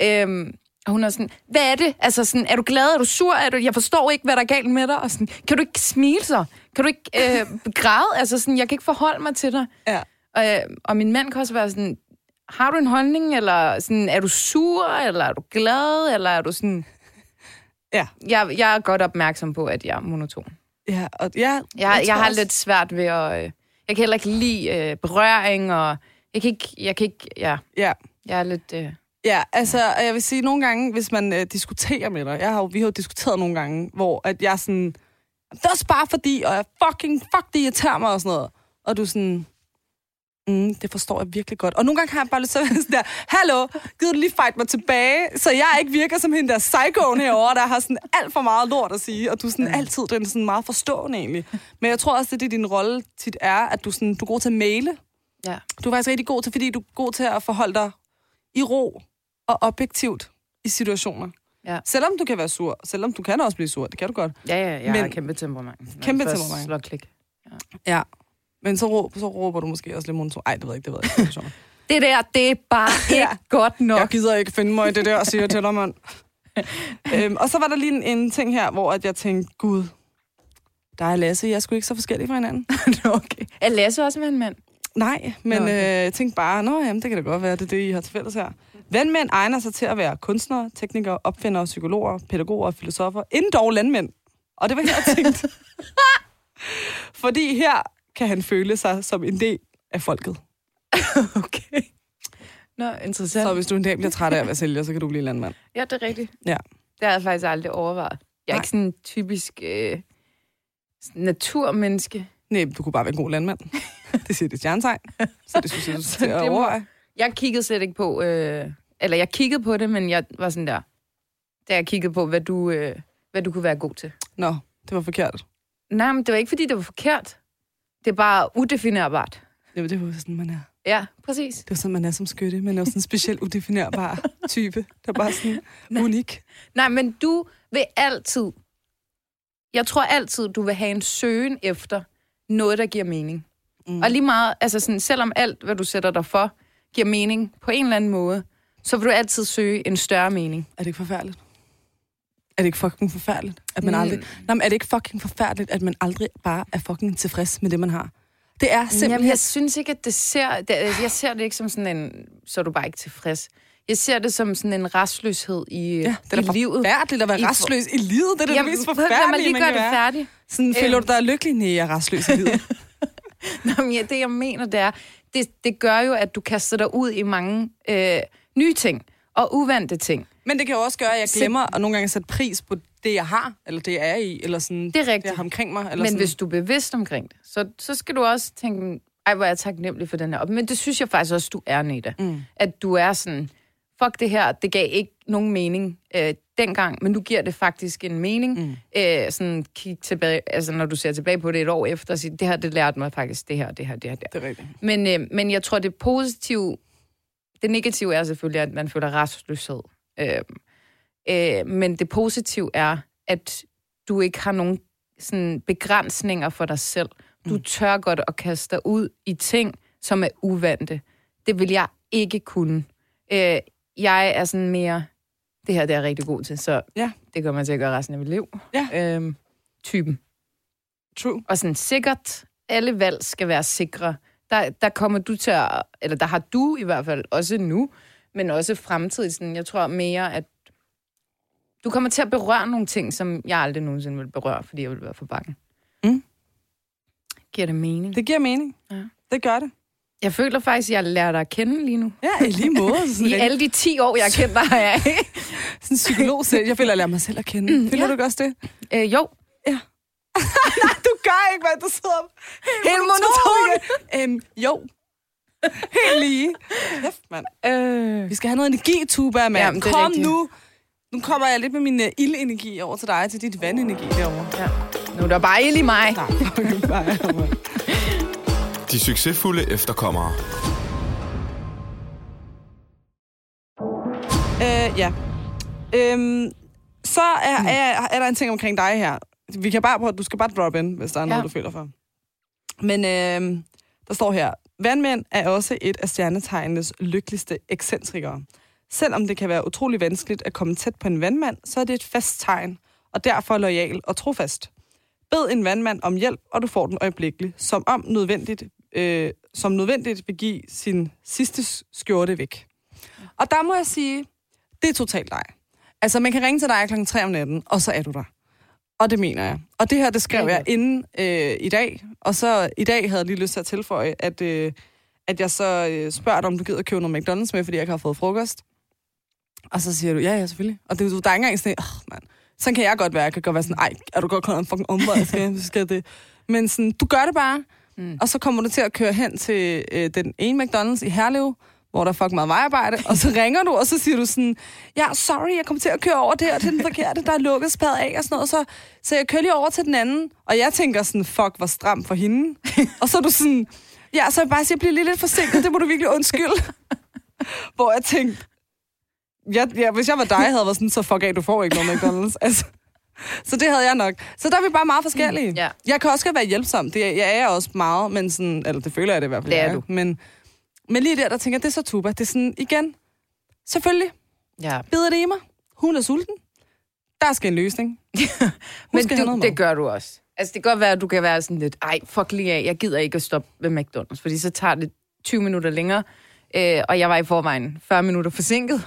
Ja. Øhm, og hun er sådan, hvad er det? Altså sådan, er du glad? Er du sur? Er du, jeg forstår ikke, hvad der er galt med dig. Og sådan, kan du ikke smile så? Kan du ikke øh, græde? Altså sådan, jeg kan ikke forholde mig til dig. Ja. Og, øh, og min mand kan også være sådan, har du en holdning? Eller sådan, er du sur? Eller er du glad? Eller er du sådan... Ja. Jeg, jeg er godt opmærksom på, at jeg er monoton. Ja, og ja, Jeg, jeg, jeg har også- lidt svært ved at... Øh, Jeg kan heller ikke lide øh, berøring, og jeg kan ikke, jeg kan ikke, ja, Ja. jeg er lidt... Øh, Ja, altså, jeg vil sige, nogle gange, hvis man øh, diskuterer med dig, jeg har jo, vi har jo diskuteret nogle gange, hvor at jeg sådan, det er også bare fordi, og jeg fucking, fuck, det irriterer mig og sådan noget. Og du sådan, mm, det forstår jeg virkelig godt. Og nogle gange har jeg bare lyst til at være sådan der, hallo, gider du lige fight mig tilbage, så jeg ikke virker som hende der psychoen herovre, der har sådan alt for meget lort at sige, og du er sådan altid den sådan meget forstående egentlig. Men jeg tror også, det er det, din rolle tit er, at du, sådan, du er god til at male. ja. Du er faktisk rigtig god til, fordi du er god til at forholde dig i ro og objektivt i situationer. Ja. Selvom du kan være sur, selvom du kan også blive sur, det kan du godt. Ja, ja, jeg Men- har kæmpe temperament. Kæmpe temperament. Slår klik. Ja. Men så, råb, så råber du måske også lidt monoton. Ej, det ved jeg ikke, det ved jeg ikke. Det er. Det der, det er bare ikke Ja. godt nok. Jeg gider ikke finde mig i det der, siger jeg til dig, mand. øhm, og så var der lige en, en ting her, hvor at jeg tænkte, gud, dig og Lasse, jeg er sgu ikke så forskellige fra hinanden. okay. Er Lasse også med en mand? Nej, men Nå, øh, okay. jeg tænkte bare, nå jamen, det kan da godt være, det er det, I har til fælles her. Vandmænd egner sig til at være kunstnere, teknikere, opfindere, psykologer, pædagoger og filosofer, inden dog landmænd. Og det var her, jeg tænkte. Fordi her kan han føle sig som en del af folket. Okay. Nå, interessant. Så hvis du en dag bliver træt af at være sælger, så kan du blive landmand. Ja, det er rigtigt. Ja. Det har jeg faktisk aldrig overvejet. Jeg er Nej. ikke sådan en typisk øh, naturmenneske. Nej, du kunne bare være en god landmand. Det siger det stjernetegn. Så det synes jeg, du skal at Det må-. Jeg kiggede slet ikke på... Øh, eller jeg kiggede på det, men jeg var sådan der... Da jeg kiggede på, hvad du, øh, hvad du kunne være god til. Nå, det var forkert. Nej, men det var ikke, fordi det var forkert. Det er bare udefinerbart. Det var, det var sådan, man er. Ja, præcis. Det var sådan, man er som skytte. Man er jo sådan en speciel udefinerbar type. Der er bare sådan unik. Nej, men du vil altid... Jeg tror altid, du vil have en søgen efter noget, der giver mening. Mm. Og lige meget, altså sådan, selvom alt, hvad du sætter dig for, giver mening på en eller anden måde, så vil du altid søge en større mening. Er det ikke forfærdeligt? Er det ikke fucking forfærdeligt, at man Mm. aldrig... Nej, men er det ikke fucking forfærdeligt, at man aldrig bare er fucking tilfreds med det, man har? Det er simpelthen... Jamen, jeg synes ikke, at det ser... Det, jeg ser det ikke som sådan en... Så er du bare ikke tilfreds. Jeg ser det som sådan en restløshed i, ja, det er i livet. forfærdeligt at være I restløs i livet. Det er det Jamen, mest forfærdelige, lige man gøre kan det være. færdigt. Sådan, føler Øhm. du dig lykkelig? Nej, jeg er restløs i livet. Nå, men ja, det, jeg mener, det er, det, det gør jo, at du kaster dig ud i mange øh, nye ting og uvante ting. Men det kan jo også gøre, at jeg glemmer at nogle gange sætte pris på det, jeg har, eller det, jeg er i, eller sådan, Det er rigtigt. det, jeg har omkring mig. Eller Men sådan. hvis du er bevidst omkring det, så, så skal du også tænke, ej, hvor er jeg taknemmelig for den her op. Men det synes jeg faktisk også, du er, Neda. Mm. At du er sådan, fuck det her, det gav ikke nogen mening øh, dengang, men nu giver det faktisk en mening. Mm. Øh, sådan kig tilbage, altså når du ser tilbage på det et år efter, og siger, det her, det lærte mig faktisk det her, det her, det her, det her. Det er rigtigt. Men, øh, men jeg tror, det positive, det negative er selvfølgelig, at man føler restløshed. Øh, øh, men det positive er, at du ikke har nogen sådan, begrænsninger for dig selv. Du tør godt at kaste dig ud i ting, som er uvante. Det vil jeg ikke kunne. Øh, jeg er sådan mere, det her det er jeg rigtig god til, så Ja. det kommer jeg til at gøre resten af mit liv. Ja. Øh, typen. True. Og sådan sikkert, alle valg skal være sikre. Der, der kommer du til at, eller der har du i hvert fald også nu, men også fremtidigt, sådan, jeg tror mere, at du kommer til at berøre nogle ting, som jeg aldrig nogensinde vil berøre, fordi jeg vil være for bange. Mm. Giver det mening? Det giver mening. Ja. Det gør det. Jeg føler faktisk, at jeg lærer dig at kende lige nu. Ja, i lige måde. Sådan, I alle de 10 år, jeg har kendt dig, ikke? sådan en psykolog selv. Jeg føler, jeg lærer mig selv at kende. Mm, føler ja. du også det? Øh, jo, Du gør ikke, hvad du sidder Helt monoton. Øhm, jo. Helt lige. Kæft, mand. øh, Vi skal have noget energi, Tuba, mand. Jamen, Kom rigtigt. nu. Nu kommer jeg lidt med min uh, ildenergi over til dig, til dit vandenergi derovre. ja. nu er der bare ild i mig. Nej. De succesfulde efterkommere. Øh, ja. Øhm, så er, er, er der en ting omkring dig her. Vi kan bare prøve, du skal bare drop ind, hvis der er Ja. noget, du føler for. Men øh, der står her, vandmænd er også et af stjernetegnenes lykkeligste ekscentrikere. Selvom det kan være utrolig vanskeligt at komme tæt på en vandmand, så er det et fast tegn, og derfor lojal og trofast. Bed en vandmand om hjælp, og du får den øjeblikkeligt, som om nødvendigt, øh, som nødvendigt vil give sin sidste skjorte væk. Og der må jeg sige, det er totalt dig. Altså, man kan ringe til dig klokken 3 om natten, og så er du der. Og det mener jeg. Og det her, det skrev jeg inden øh, i dag. Og så i dag havde jeg lige lyst til at tilføje, at, øh, at jeg så øh, spørger dig, om du gider at købe noget McDonald's med, fordi jeg ikke har fået frokost. Og så siger du, ja, ja, selvfølgelig. Og det, der er ikke engang sådan, åh, mand. Sådan kan jeg godt være. Jeg kan godt være sådan, ej, er du godt kommet en fucking omvej, skal, skal det. Men sådan, du gør det bare, mm. og så kommer du til at køre hen til øh, den ene McDonald's i Herlev, hvor der er fucking meget vejarbejde, og så ringer du, og så siger du sådan, ja, sorry, jeg kommer til at køre over der til den forkerte, der er lukket spad af og sådan noget, så, så jeg kører lige over til den anden, og jeg tænker sådan, fuck, hvor stram for hende. og så er du sådan, ja, så jeg bare siger, jeg bliver lige lidt forsinket, det må du virkelig undskylde. hvor jeg tænkte, ja, ja, hvis jeg var dig, havde jeg været sådan, så fuck af, du får ikke noget McDonald's. Altså, så det havde jeg nok. Så der er vi bare meget forskellige. Ja. Jeg kan også godt være hjælpsom. Det er, jeg er også meget, men sådan, eller det føler jeg det i hvert fald. Det er du. Men, men lige der, der tænker det er så tuba. Det er sådan, igen, selvfølgelig, Ja. bider det i mig. Hun er sulten. Der skal en løsning. Men du, det gør du også. Altså, det kan godt være, at du kan være sådan lidt, ej, fuck lige af, jeg gider ikke at stoppe ved McDonald's, fordi så tager det 20 minutter længere, øh, og jeg var i forvejen 40 minutter forsinket.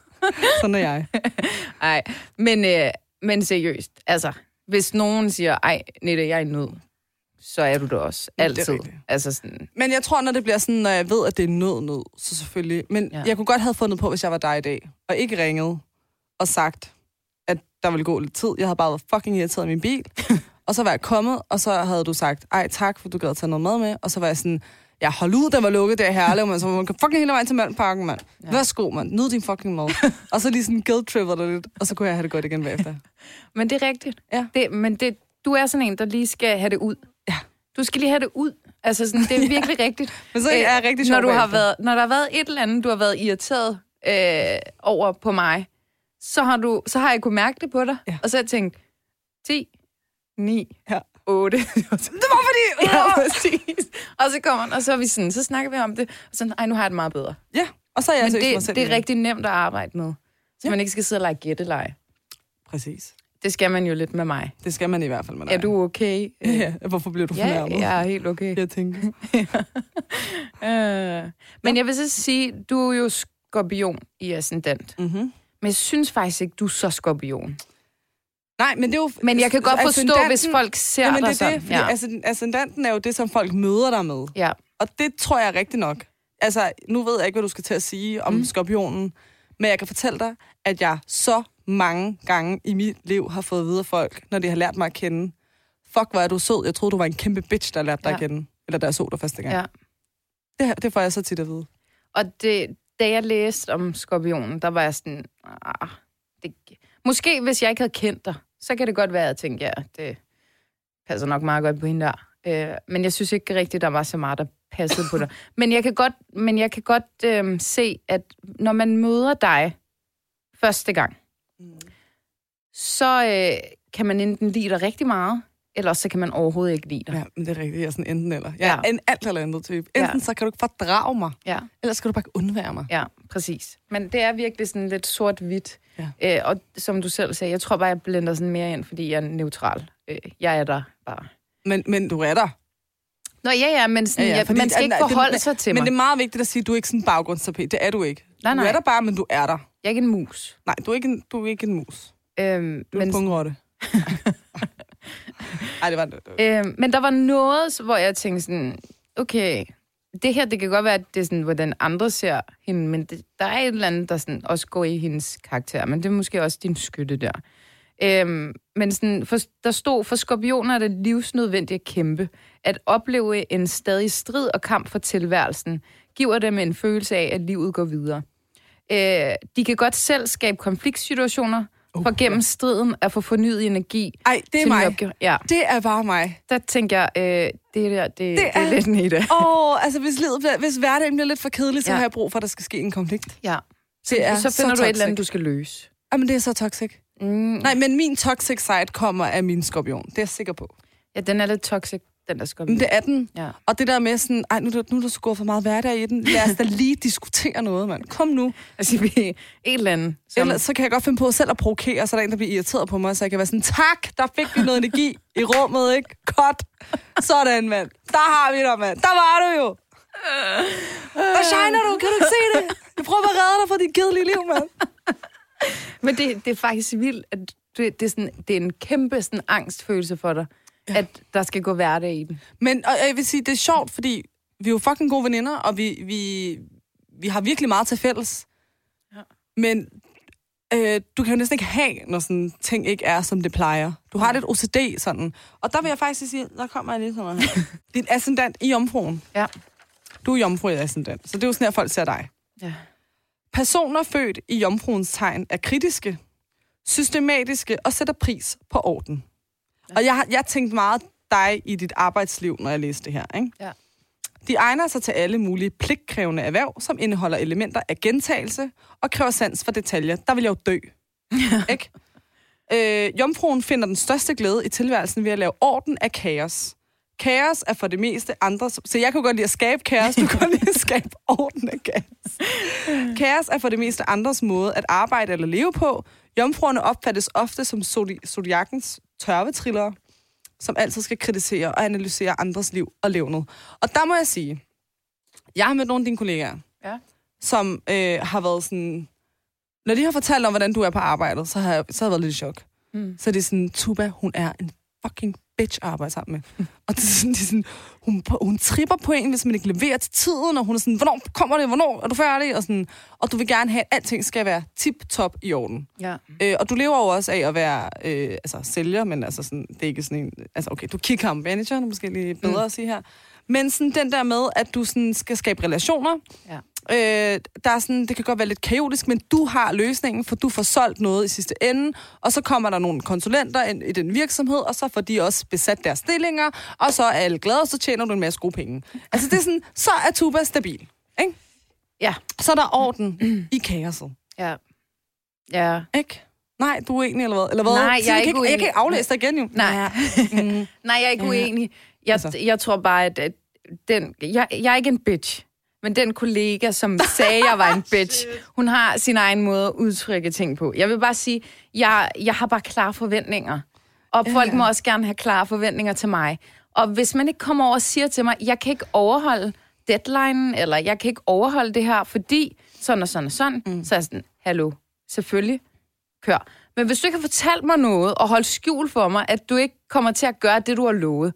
Sådan er jeg. Ej, men, øh, men seriøst, altså, hvis nogen siger, ej, Nette, jeg er i nød, så er du det også. Ja, det Altid. rigtigt. altså sådan, Men jeg tror, når det bliver sådan, når jeg ved, at det er nød, nød, så selvfølgelig. Men Ja. ja. jeg kunne godt have fundet på, hvis jeg var dig i dag, og ikke ringet og sagt, at der ville gå lidt tid. Jeg havde bare været fucking irriteret i min bil. og så var jeg kommet, og så havde du sagt, ej tak, for du gad at tage noget mad med. Og så var jeg sådan, jeg hold ud, den var lukket der Herlev, man. Så man kan fucking hele vejen til Malmparken, mand. Ja. Værsgo, mand. Nyd din fucking mad. og så lige sådan guilt-tripper dig lidt, og så kunne jeg have det godt igen bagefter. men det er rigtigt. Ja. Det, men det, du er sådan en, der lige skal have det ud. Ja. Du skal lige have det ud. Altså, sådan, det er virkelig rigtigt. Men så er jeg rigtig sjov når, du har været, når der har været et eller andet, du har været irriteret øh, over på mig, så har, du, så har jeg kunnet mærke det på dig. Ja. Og så har jeg tænkt, 10, 9, Ja. 8. Det var fordi... ja, præcis. Og så kommer han, og så er vi sådan, så snakker vi om det. Og sådan, ej, nu har jeg det meget bedre. Ja, og så er jeg Men mig det, selv det er igen. rigtig nemt at arbejde med. Så Ja. man ikke skal sidde og lege gætteleje. Præcis. Det skal man jo lidt med mig. Det skal man i hvert fald med dig. Er du okay? Ja, hvorfor bliver du Ja, fornærmet? jeg er helt okay. Jeg tænker. Øh. Men jeg vil så sige, du er jo skorpion i ascendant. Mm-hmm. Men jeg synes faktisk ikke, du er så skorpion. Nej, men det er jo... Men jeg kan godt forstå, hvis folk ser Jamen, dig det er sådan. det, ja. ascend- ascendanten er jo det, som folk møder dig med. ja. Og det tror jeg rigtigt nok. Altså, nu ved jeg ikke, hvad du skal til at sige om mm. skorpionen, men jeg kan fortælle dig, at jeg så mange gange i mit liv har fået at vide af folk, når de har lært mig at kende. Fuck, hvor er du sød. Jeg troede, du var en kæmpe bitch, der lærte dig Ja. at kende. Eller jeg så dig første gang. ja. Det, det får jeg så tit at vide. Og det, da jeg læste om skorpionen, der var jeg sådan... Ah, det, måske hvis jeg ikke havde kendt dig, så kan det godt være, at jeg tænkte, ja, det passer nok meget godt på hende der. Øh, men jeg synes ikke rigtigt, der var så meget, der passede på dig. Men jeg kan godt, men jeg kan godt øh, se, at når man møder dig første gang, så øh, kan man enten lide dig rigtig meget, eller så kan man overhovedet ikke lide dig. Ja, men det er rigtigt. Jeg er sådan enten eller. Jeg er Ja. en alt eller andet type. Enten Ja. så kan du ikke fordrage mig, Ja. eller så kan du bare ikke undvære mig. Ja, præcis. Men det er virkelig sådan lidt sort-hvidt. Ja. Øh, og som du selv sagde, jeg tror bare, jeg blender sådan mere ind, fordi jeg er neutral. Øh, jeg er der bare. Men, men du er der. Nå ja, ja, men sådan, ja, ja, fordi- man skal ikke nej, det- forholde sig til Men mig. det er meget vigtigt at sige, at du er ikke sådan en baggrundstapet. Det er du ikke. Nej, Du nej. er der bare, men du er der. Jeg er ikke en mus. Nej, du er ikke en, du er ikke en mus. Øhm, Du er men, en pungrotte. Ej, det var det. øhm, men der var noget, hvor jeg tænkte sådan, okay, det her, det kan godt være, at det er sådan, hvordan andre ser hende, men det, der er et eller andet, der sådan også går i hendes karakter, men det er måske også din skytte der. Øhm, men sådan, for, der stod, for skorpioner er det livsnødvendigt at kæmpe. At opleve en stadig strid og kamp for tilværelsen, giver dem en følelse af, at livet går videre. Øh, de kan godt selv skabe konfliktsituationer, Uh, for gennem striden at få fornyet energi. Ej, det er mig. opgaver. Ja, Det er bare mig. der tænker jeg, øh, det der, det, det, det er er- lidt nede. Åh, oh, altså hvis, livet bliver, hvis hverdagen bliver lidt for kedelig, så Ja. har jeg brug for, at der skal ske en konflikt. Ja. Det er så finder så du et eller toxic. andet, du skal løse. Jamen, det er så toxic. Mm. Nej, men min toxic side kommer af min skorpion. Det er jeg sikker på. Ja, den er lidt toxic, den der. Men det er den. Ja. Og det der med sådan, ej, nu, nu er der så gået for meget hverdag i den. Lad os da lige diskutere noget, mand. Kom nu. Altså, vi et eller andet. Som, Ellers så kan jeg godt finde på selv at provokere, så er der en, der bliver irriteret på mig, så jeg kan være sådan, tak, der fik vi noget energi i rummet, ikke? Godt. Sådan, mand. Der har vi dig, mand. Der var du jo. Hvor shiner du? Kan du ikke se det? Jeg prøver at redde dig fra dit kedelige liv, mand. Men det, det er faktisk vildt, at Du, det, er sådan, det er en kæmpe sådan, angstfølelse for dig, ja. at der skal gå hverdag i den. Men og jeg vil sige, det er sjovt, fordi vi er jo fucking gode veninder, og vi, vi, vi har virkelig meget til fælles. Ja. Men øh, du kan jo næsten ikke have, når sådan ting ikke er, som det plejer. Du har lidt OCD sådan. Og der vil jeg faktisk sige, der kommer jeg lige sådan noget her. Din ascendant i jomfruen. Ja. Du er jomfru i ascendant, så det er jo sådan her, folk ser dig. ja. Personer født i jomfruens tegn er kritiske, systematiske og sætter pris på orden. Ja. Og jeg jeg tænkt meget dig i dit arbejdsliv, når jeg læste det her. Ikke? Ja. De egner sig til alle mulige pligtkrævende erhverv, som indeholder elementer af gentagelse og kræver sans for detaljer. Der vil jeg jo dø. Ikke? Øh, jomfruen finder den største glæde i tilværelsen ved at lave orden af kaos. Kaos er for det meste andres... Så jeg kan godt lide at skabe kaos, du kan godt lide at skabe orden af kaos. Kaos er for det meste andres måde at arbejde eller leve på. Jomfruerne opfattes ofte som zodi- zodiakkens tørvetrillere, som altid skal kritisere og analysere andres liv og levnet. Og der må jeg sige, jeg har mødt nogle af dine kollegaer, Ja. som øh, har været sådan... Når de har fortalt om, hvordan du er på arbejdet, så har jeg, så har jeg været lidt i chok. Mm. Så det er sådan, Tuba, hun er en fucking bitch at arbejde sammen med. og det er sådan, det er sådan hun, hun tripper på en, hvis man ikke leverer til tiden, og hun er sådan, hvornår kommer det, hvornår er du færdig? Og, sådan, og du vil gerne have, at alting skal være tip-top i orden. Ja. Øh, og du lever jo også af at være øh, altså, sælger, men altså sådan, det er ikke sådan en... Altså okay, du er key manager, det er måske lige bedre mm. at sige her. Men sådan den der med, at du sådan skal skabe relationer, Ja. Øh, der er sådan, det kan godt være lidt kaotisk, men du har løsningen, for du får solgt noget i sidste ende, og så kommer der nogle konsulenter ind i den virksomhed, og så får de også besat deres stillinger, og så er alle glade, og så tjener du en masse gode penge. Altså det er sådan, så er Tuba stabil. Ikke? Ja. Så er der orden i kaoset. Ja. Ja. Ikke? Nej, du er uenig, eller hvad? Eller hvad? Nej, Så jeg er kan ikke Jeg kan uenig. ikke aflæse dig igen, jo. Nej. Mm. Nej, jeg er ikke Ja. uenig. Jeg, Altså. jeg tror bare, at, at den, jeg, jeg er ikke en bitch. Men den kollega, som sagde, jeg var en bitch, hun har sin egen måde at udtrykke ting på. Jeg vil bare sige, jeg, jeg har bare klare forventninger. Og Ja, folk må også gerne have klare forventninger til mig. Og hvis man ikke kommer over og siger til mig, jeg kan ikke overholde deadline, eller jeg kan ikke overholde det her, fordi sådan og sådan og sådan, mm. så er jeg sådan, hallo, selvfølgelig, kør. Men hvis du ikke har fortalt mig noget, og holdt skjul for mig, at du ikke kommer til at gøre det, du har lovet,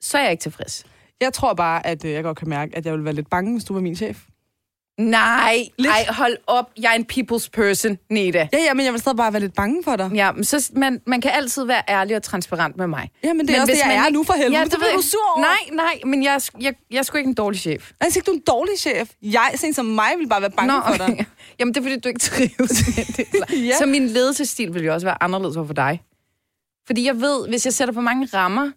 så er jeg ikke tilfreds. Jeg tror bare, at øh, jeg godt kan mærke, at jeg ville være lidt bange, hvis du var min chef. Nej, Lidt. ej, hold op. Jeg er en people's person, Neda. Ja, ja, men jeg vil stadig bare være lidt bange for dig. Ja, men så, man, man kan altid være ærlig og transparent med mig. Ja, men det er også hvis det, jeg man er nu for helvede. Ja, det bliver du jeg. sur over. Nej, nej, men jeg, sk- jeg, jeg er sgu ikke en dårlig chef. Jeg siger ikke, du er en dårlig chef. Jeg, sådan som mig, vil bare være bange Nå, for dig. Jamen, det er fordi, du ikke trives. Ja. Så min ledelsesstil vil jo også være anderledes over for dig. Fordi jeg ved, hvis jeg sætter for mange rammer,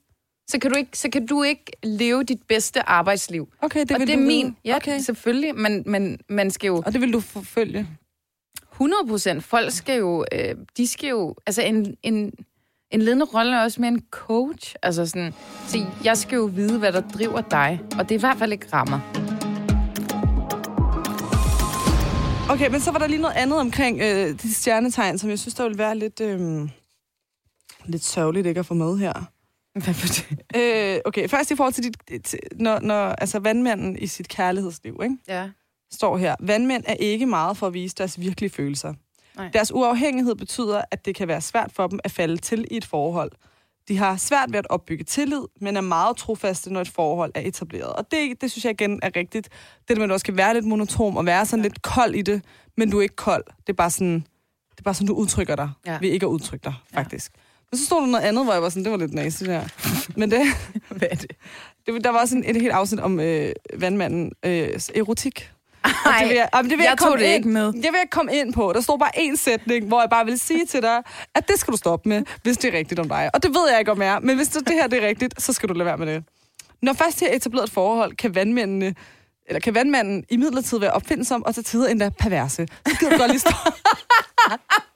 så kan du ikke, så kan du ikke leve dit bedste arbejdsliv. Okay, det og vil det er du min. vide. Ja, okay. selvfølgelig. Men, men man skal jo... Og det vil du forfølge. 100 procent. Folk skal jo, øh, de skal jo, altså en, en, en ledende rolle er også med en coach. Altså sådan, så jeg skal jo vide, hvad der driver dig, og det er i hvert fald ikke rammer. Okay, men så var der lige noget andet omkring øh, de stjernetegn, som jeg synes, der ville være lidt, øh, lidt sørgeligt ikke at få med her. Hvad for det? Øh, okay, først i forhold til, dit, til når, når altså vandmanden i sit kærlighedsliv, ikke? Ja. står her, vandmænd er ikke meget for at vise deres virkelige følelser. Nej. Deres uafhængighed betyder, at det kan være svært for dem at falde til i et forhold. De har svært ved at opbygge tillid, men er meget trofaste, når et forhold er etableret. Og det, det synes jeg igen er rigtigt. Det der med, at du også skal være lidt monotom og være sådan lidt kold i det, men du er ikke kold. Det er bare sådan, det er bare sådan du udtrykker dig, Ja. ja. ved ikke at udtrykke dig, faktisk. Men så stod der noget andet, hvor jeg var sådan, det var lidt næse der. Men det, Hvad er det? det, der var sådan et helt afsnit om øh, vandmanden øh, erotik. Ej, det vil jeg, jamen, det vil jeg jeg, tog komme det ind, ikke med. Jeg vil ikke komme ind på. Der står bare én sætning, hvor jeg bare vil sige til dig, at det skal du stoppe med, hvis det er rigtigt om dig. Og det ved jeg ikke om jeg er, men hvis det, det her det er rigtigt, så skal du lade være med det. Når først de har etableret et forhold, kan vandmændene eller kan vandmanden i midlertid være opfindsom og til tider endda perverse. Så gider du godt lige stå.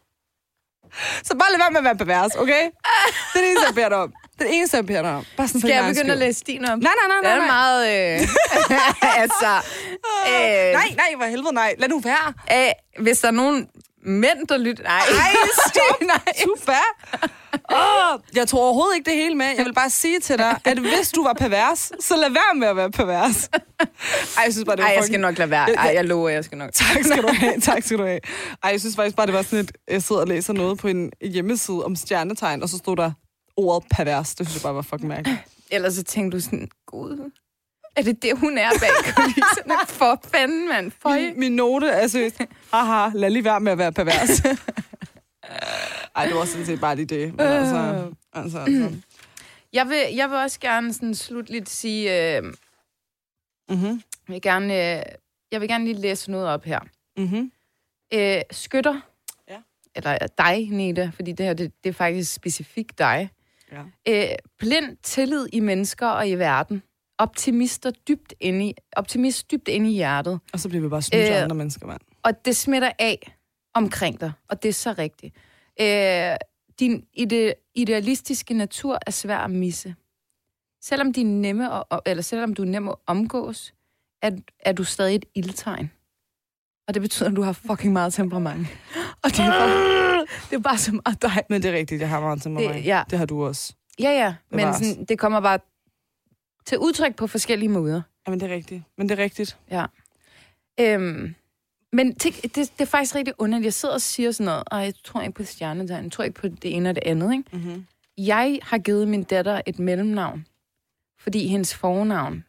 så bare lad være med at være pervers, okay? Det er det eneste, jeg beder dig om. Det er det eneste, jeg beder dig om. Bare sådan Skal jeg begynde at læse din op? Nej, nej, nej, Det nej. er nej. meget... Øh, altså... Øh, Nej, nej, for helvede nej. Lad nu være. Øh, hvis der er nogen mænd, der lytter... Nej, Ej, stop. nej. Tuba. Åh, jeg tror overhovedet ikke det hele med. Jeg vil bare sige til dig, at hvis du var pervers, så lad være med at være pervers. Ej, jeg synes bare, det var Ej, jeg fucking- skal nok lade være. Ej, jeg lover, jeg skal nok. Tak skal du have, tak skal du have. Ej, jeg synes faktisk bare, det var sådan et, jeg sidder og læser noget på en hjemmeside om stjernetegn, og så stod der ordet pervers. Det synes jeg bare var fucking mærkeligt. Ellers så tænkte du sådan, gud, er det det, hun er bag kulisserne? For fanden, mand. Føj. Min, min note er seriøst, haha, lad lige være med at være pervers. Ej, det var sådan set bare lige det. Men altså, altså, altså. Jeg vil, jeg vil også gerne sådan slutligt sige, øh, Mm-hmm. jeg, vil gerne, øh, jeg vil gerne lige læse noget op her. Mm-hmm. Øh, skytter, Ja. eller dig, Nita, fordi det her, det, det er faktisk specifikt dig. Ja. Øh, blind tillid i mennesker og i verden. Optimister dybt inde i, optimist dybt inde i hjertet. Og så bliver vi bare snydt af Øh, andre mennesker, mand. Og det smitter af omkring dig, og det er så rigtigt. Øh, din ide, idealistiske natur er svær at misse. Selvom, de er nemme at, eller selvom du er nem at omgås, er, er du stadig et ildtegn. Og det betyder, at du har fucking meget temperament. Og det er bare, det er bare så meget dig. Men det er rigtigt, jeg har meget mig. Det- ja. det har du også. Ja, ja, men sådan, det kommer bare til udtryk på forskellige måder. Jamen, det er rigtigt. Men det er rigtigt. Øhm, men tænk, det, det er faktisk rigtig underligt. Jeg sidder og siger sådan noget, og jeg tror ikke på stjernetegn, jeg tror ikke på det ene og det andet. Ikke? Mm-hmm. Jeg har givet min datter et mellemnavn, fordi hendes fornavn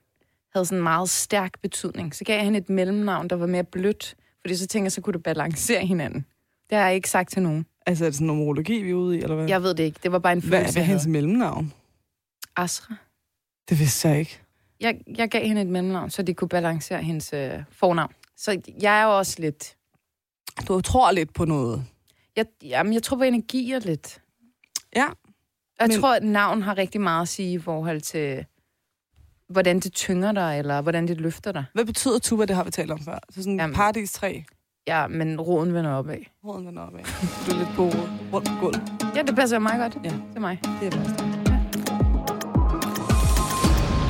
havde sådan en meget stærk betydning. Så gav jeg hende et mellemnavn, der var mere blødt, fordi så tænkte jeg, så kunne det balancere hinanden. Det har jeg ikke sagt til nogen. Altså, er det sådan nomologi, vi er ude i, eller hvad? Jeg ved det ikke. Det var bare en følelse, hvad er hendes mellemnavn? Asra. Det vidste jeg ikke. Jeg, jeg gav hende et mellemnavn, så det kunne balancere hendes øh, fornavn. Så jeg er jo også lidt... Du tror lidt på noget. Jeg, jamen, jeg tror på energier lidt. Ja. Jeg Men- tror, at navn har rigtig meget at sige i forhold til, hvordan det tynger dig, eller hvordan det løfter dig. Hvad betyder tuba, det har vi talt om før? Så sådan en Jamen. paradis træ. Ja, men roden vender opad. Råden vender opad. Du er lidt på rundt på gulvet. Ja, det passer meget godt Ja. til mig. Det er det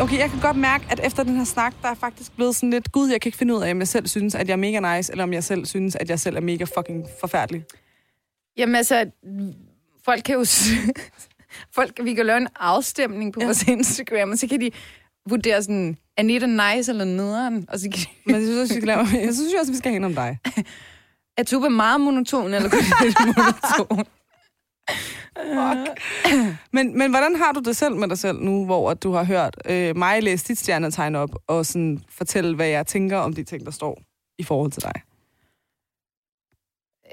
Okay, jeg kan godt mærke, at efter den her snak, der er faktisk blevet sådan lidt, gud, jeg kan ikke finde ud af, om jeg selv synes, at jeg er mega nice, eller om jeg selv synes, at jeg selv er mega fucking forfærdelig. Jamen altså, folk kan jo... folk, vi kan lave en afstemning på Ja. vores Instagram, og så kan de vurdere sådan, Anita nice eller nederen, og så kan de, Men jeg synes, også, vi skal lave, jeg synes også, vi skal have om dig. er Tuba meget monoton, eller kun lidt monoton? Men, men hvordan har du det selv med dig selv nu, hvor at du har hørt øh, mig læse dit stjernetegn op, og sådan fortælle, hvad jeg tænker om de ting, der står i forhold til dig?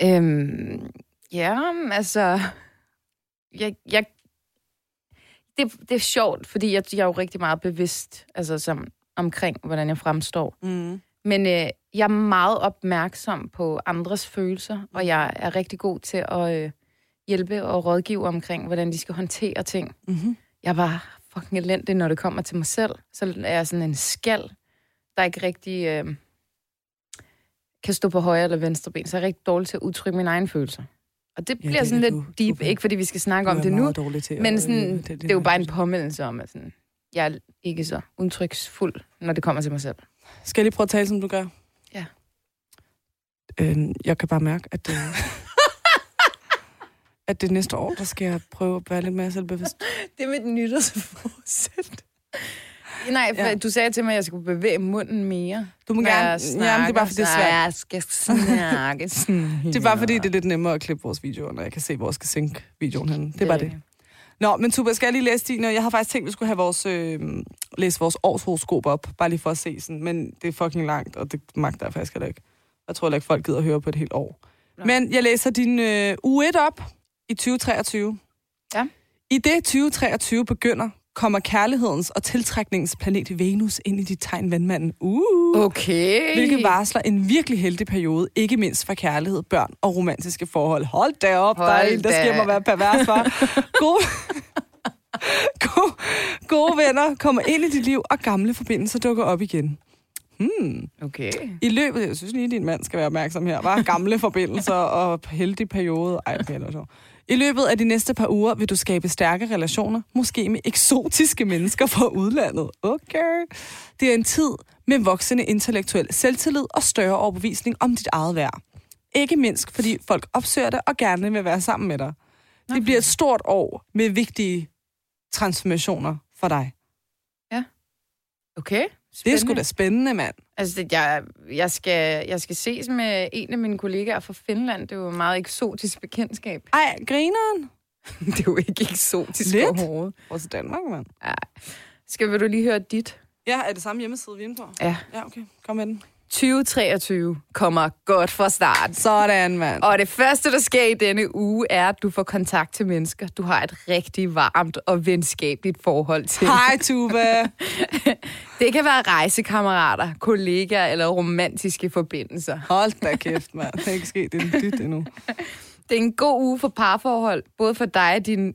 Øhm, ja, altså... Jeg, jeg, det, det er sjovt, fordi jeg, jeg er jo rigtig meget bevidst altså, som, omkring, hvordan jeg fremstår. Mm. Men øh, jeg er meget opmærksom på andres følelser, og jeg er rigtig god til at øh, hjælpe og rådgive omkring, hvordan de skal håndtere ting. Mm-hmm. Jeg bare fucking elendig, når det kommer til mig selv. Så er jeg sådan en skal, der ikke rigtig øh, kan stå på højre eller venstre ben. Så er jeg rigtig dårlig til at udtrykke mine egne følelser. Og det Ja, bliver det sådan lidt du. Du deep, er- ikke fordi vi skal snakke om det nu, Til men sådan, det, det er jo bare en påmindelse om, at sådan, jeg er ikke så udtryksfuld, når det kommer til mig selv. Skal jeg lige prøve at tale, som du gør? Ja. Øh, jeg kan bare mærke, at det, at det næste år, der skal jeg prøve at være lidt mere selvbevidst. Det med den nytårsforsæt. Nej, for Ja. du sagde til mig, at jeg skulle bevæge munden mere. Du må gerne... jeg Jamen, det er bare, fordi det er snakker. svært. Jeg skal snakke Det er bare, fordi det er lidt nemmere at klippe vores videoer, når jeg kan se, hvor jeg skal synke videoen hen. Det er bare det. Nå, men Tuba, skal jeg lige læse din? Jeg har faktisk tænkt, at vi skulle have vores, øh, læse vores årshoroskop op, bare lige for at se sådan. Men det er fucking langt, og det magter jeg faktisk heller ikke. Jeg tror heller ikke, folk gider at høre på et helt år. Nå. Men jeg læser din øh, uge 1 op i 2023. Ja. I det 2023 begynder, kommer kærlighedens og tiltrækningens planet Venus ind i dit tegn vandmanden. Uh! Okay. Hvilket varsler en virkelig heldig periode, ikke mindst for kærlighed, børn og romantiske forhold. Hold da op, Hold der er en, der sker mig være pervers, var. Gode, gode, gode venner kommer ind i dit liv, og gamle forbindelser dukker op igen. Hmm. Okay. I løbet, jeg synes lige, din mand skal være opmærksom her, var gamle forbindelser og heldig periode. Ej, okay, sjovt. I løbet af de næste par uger vil du skabe stærke relationer, måske med eksotiske mennesker fra udlandet. Okay. Det er en tid med voksende intellektuel selvtillid og større overbevisning om dit eget værd. Ikke mindst, fordi folk opsøger dig og gerne vil være sammen med dig. Det bliver et stort år med vigtige transformationer for dig. Okay. Det er sgu da spændende, mand. Altså, det- jeg, jeg, skal, jeg skal ses med en af mine kollegaer fra Finland. Det er jo et meget eksotisk bekendtskab. Ej, grineren. det er jo ikke eksotisk Lidt. overhovedet. Til Danmark, mand. Skal vi du lige høre dit? Ja, er det samme hjemmeside, vi er inde på? Ja. Ja, okay. Kom med den. 2023 kommer godt fra start. Sådan, mand. Og det første, der sker i denne uge, er, at du får kontakt til mennesker, du har et rigtig varmt og venskabeligt forhold til. Hej, Tuba. Det kan være rejsekammerater, kollegaer eller romantiske forbindelser. Hold da kæft, mand. Det er ikke sket en dyt endnu. Det er en god uge for parforhold, både for dig og din,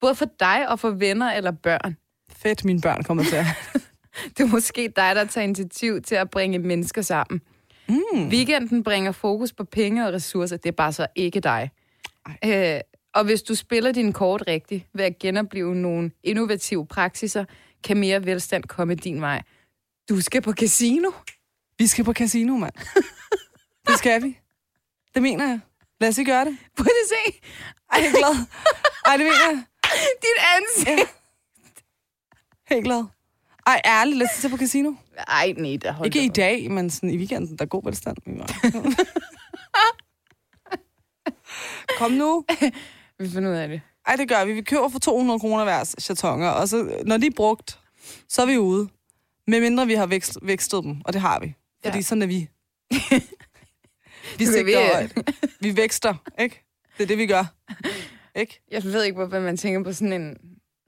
både for dig og for venner eller børn. Fedt, mine børn kommer til at... Det er måske dig, der tager initiativ til at bringe mennesker sammen. Mm. Weekenden bringer fokus på penge og ressourcer. Det er bare så ikke dig. Øh, og hvis du spiller din kort rigtigt ved at genopleve nogle innovative praksiser, kan mere velstand komme din vej. Du skal på casino. Vi skal på casino, mand. Det skal vi. Det mener jeg. Lad os ikke gøre det. Prøv at se. Ej, jeg er glad. Ej, det mener jeg. Dit ansigt. Helt glad. Ej, ærligt, lad os tage på casino. Ej, nej, der holder Ikke i dag, men sådan i weekenden, der er god velstand. Kom nu. Vi finder ud af det. Ej, det gør vi. Vi køber for 200 kroner hver chatonger, og så, når de er brugt, så er vi ude. Med mindre vi har vækst, vækstet dem, og det har vi. Fordi Ja. sådan er vi. vi sigter. Vi vækster, ikke? Det er det, vi gør. Ikke? Jeg ved ikke, hvorfor man tænker på sådan en...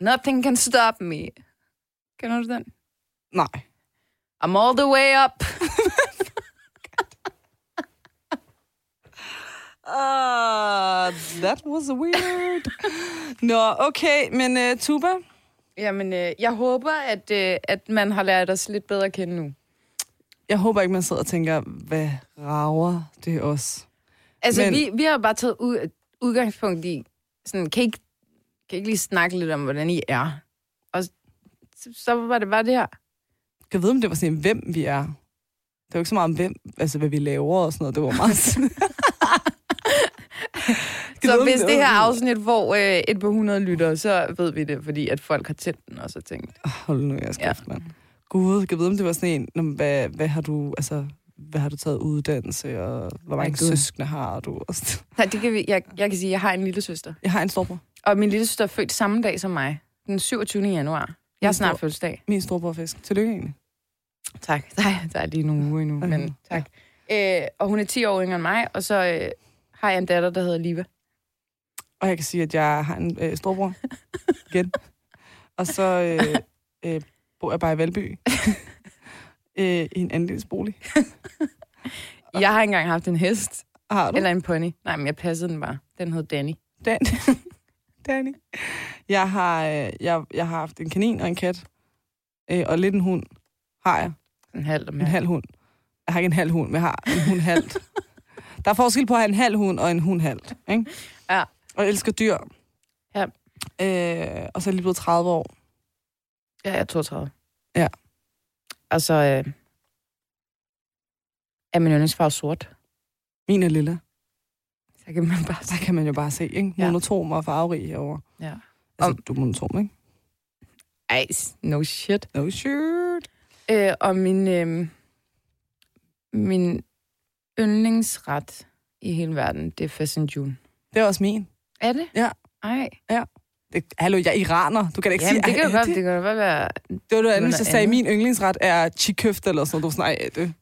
Nothing can stop me. Kender du den? Nej. I'm all the way up. Uh, that was weird. Nå, okay, men uh, Tuba, Jamen, øh, jeg håber, at, øh, at man har lært os lidt bedre at kende nu. jeg håber ikke, man sidder og tænker, hvad rager det os? Altså, Men- vi, vi har bare taget ud, udgangspunkt i, sådan, kan I, ikke, kan I ikke lige snakke lidt om, hvordan I er? Så, så var det bare det her. Jeg ved, om det var sådan hvem vi er. Det var ikke så meget om, hvem, altså, hvad vi laver og sådan noget. Det var meget ved, Så om hvis det var her afsnit får øh, et par hundrede lyttere, så ved vi det, fordi at folk har tændt den og så tænkt. Hold nu, jeg skal ja. mand. Gud, jeg ved, om det var sådan en, "Nå, men hvad, hvad har du, altså, hvad har du taget uddannelse, og hvor mange Gud. søskende har du? Nej, det kan vi, jeg, jeg kan sige, at jeg har en lille søster. Jeg har en storbror. Og min lille søster er født samme dag som mig. Den 27. januar. Jeg har snart fødselsdag. Min storbror fisk. Tillykke egentlig. Tak. Der er, der er lige nogle uger endnu, Okay. men tak. Øh, og hun er 10 år yngre end mig, og så øh, har jeg en datter, der hedder Liva. Og jeg kan sige, at jeg har en øh, storbror. Igen. Og så øh, øh, bor jeg bare i Valby. øh, I en andelsbolig. Jeg har engang haft en hest, Har du? eller en pony. Nej, men jeg passede den bare. Den hed Danny. Dan. Danny. Jeg har, øh, jeg, jeg har haft en kanin og en kat. Øh, og lidt en hund har jeg. En halv En halv hund. Jeg har ikke en halv hund, men jeg har en hund halvt. Der er forskel på at have en halv hund og en hund halvt. Ikke? Ja. Og jeg elsker dyr. Ja. Øh, og så er jeg lige blevet 30 år. Ja, jeg er 32. Ja. Og så øh, er min yndlingsfarve sort. Min er lille. Så kan man bare Der kan man jo bare se, ikke? Ja. Monotom og farverig herovre. Ja. Altså, Om- du er monotom, ikke? Ej, no shit. No shit. Øh, og min, øh, min yndlingsret i hele verden, det er Fashion June. Det er også min. Er det? Ja. Ej. Det, hallo, jeg er iraner. Du kan ikke Jamen, sige, det kan "Ej, jo godt, det? det kan jo godt være... Det var noget andet, jeg sagde, min yndlingsret er chikøfte eller sådan noget. Du var sådan, "Ej, er det,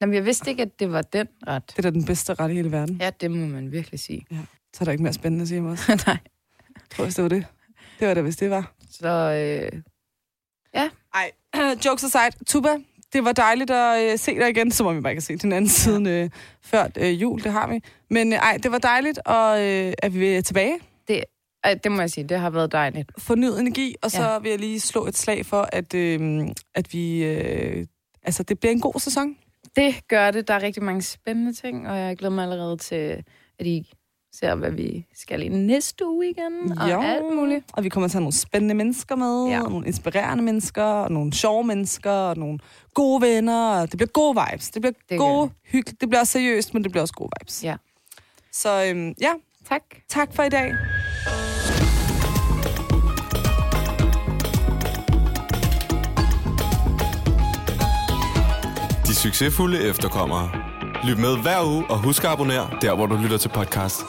Jamen, jeg vidste ikke, at det var den ret. det er da den bedste ret i hele verden. Ja, det må man virkelig sige. Så er der ikke mere spændende at sige om os. Nej. Jeg tror, det var det. Det var det, hvis det var. Så øh, Ej, jokes aside. Tuba, det var dejligt at øh, se dig igen, så må vi bare ikke se den anden ja. siden øh, før øh, jul, det har vi. Men øh, ej, det var dejligt, og øh, at vi er tilbage. ej, det må jeg sige, det har været dejligt. Fornyet energi, og så Ja. ja. vil jeg lige slå et slag for, at, øh, at vi... Øh, altså, det bliver en god sæson. Det gør det. Der er rigtig mange spændende ting, og jeg glæder mig allerede til, at I ser, hvad vi skal i næste uge igen, og Jo. alt muligt. Og vi kommer til at have nogle spændende mennesker med, Ja. ja. og nogle inspirerende mennesker, og nogle sjove mennesker, og nogle gode venner. Det bliver gode vibes. Det bliver Det gode, hyggeligt. Det bliver også seriøst, men det bliver også gode vibes. Ja. Så øhm, ja, Tak. Tak for i dag. Succesfulde efterkommere. Lyt med hver uge og husk at abonnere der, hvor du lytter til podcast.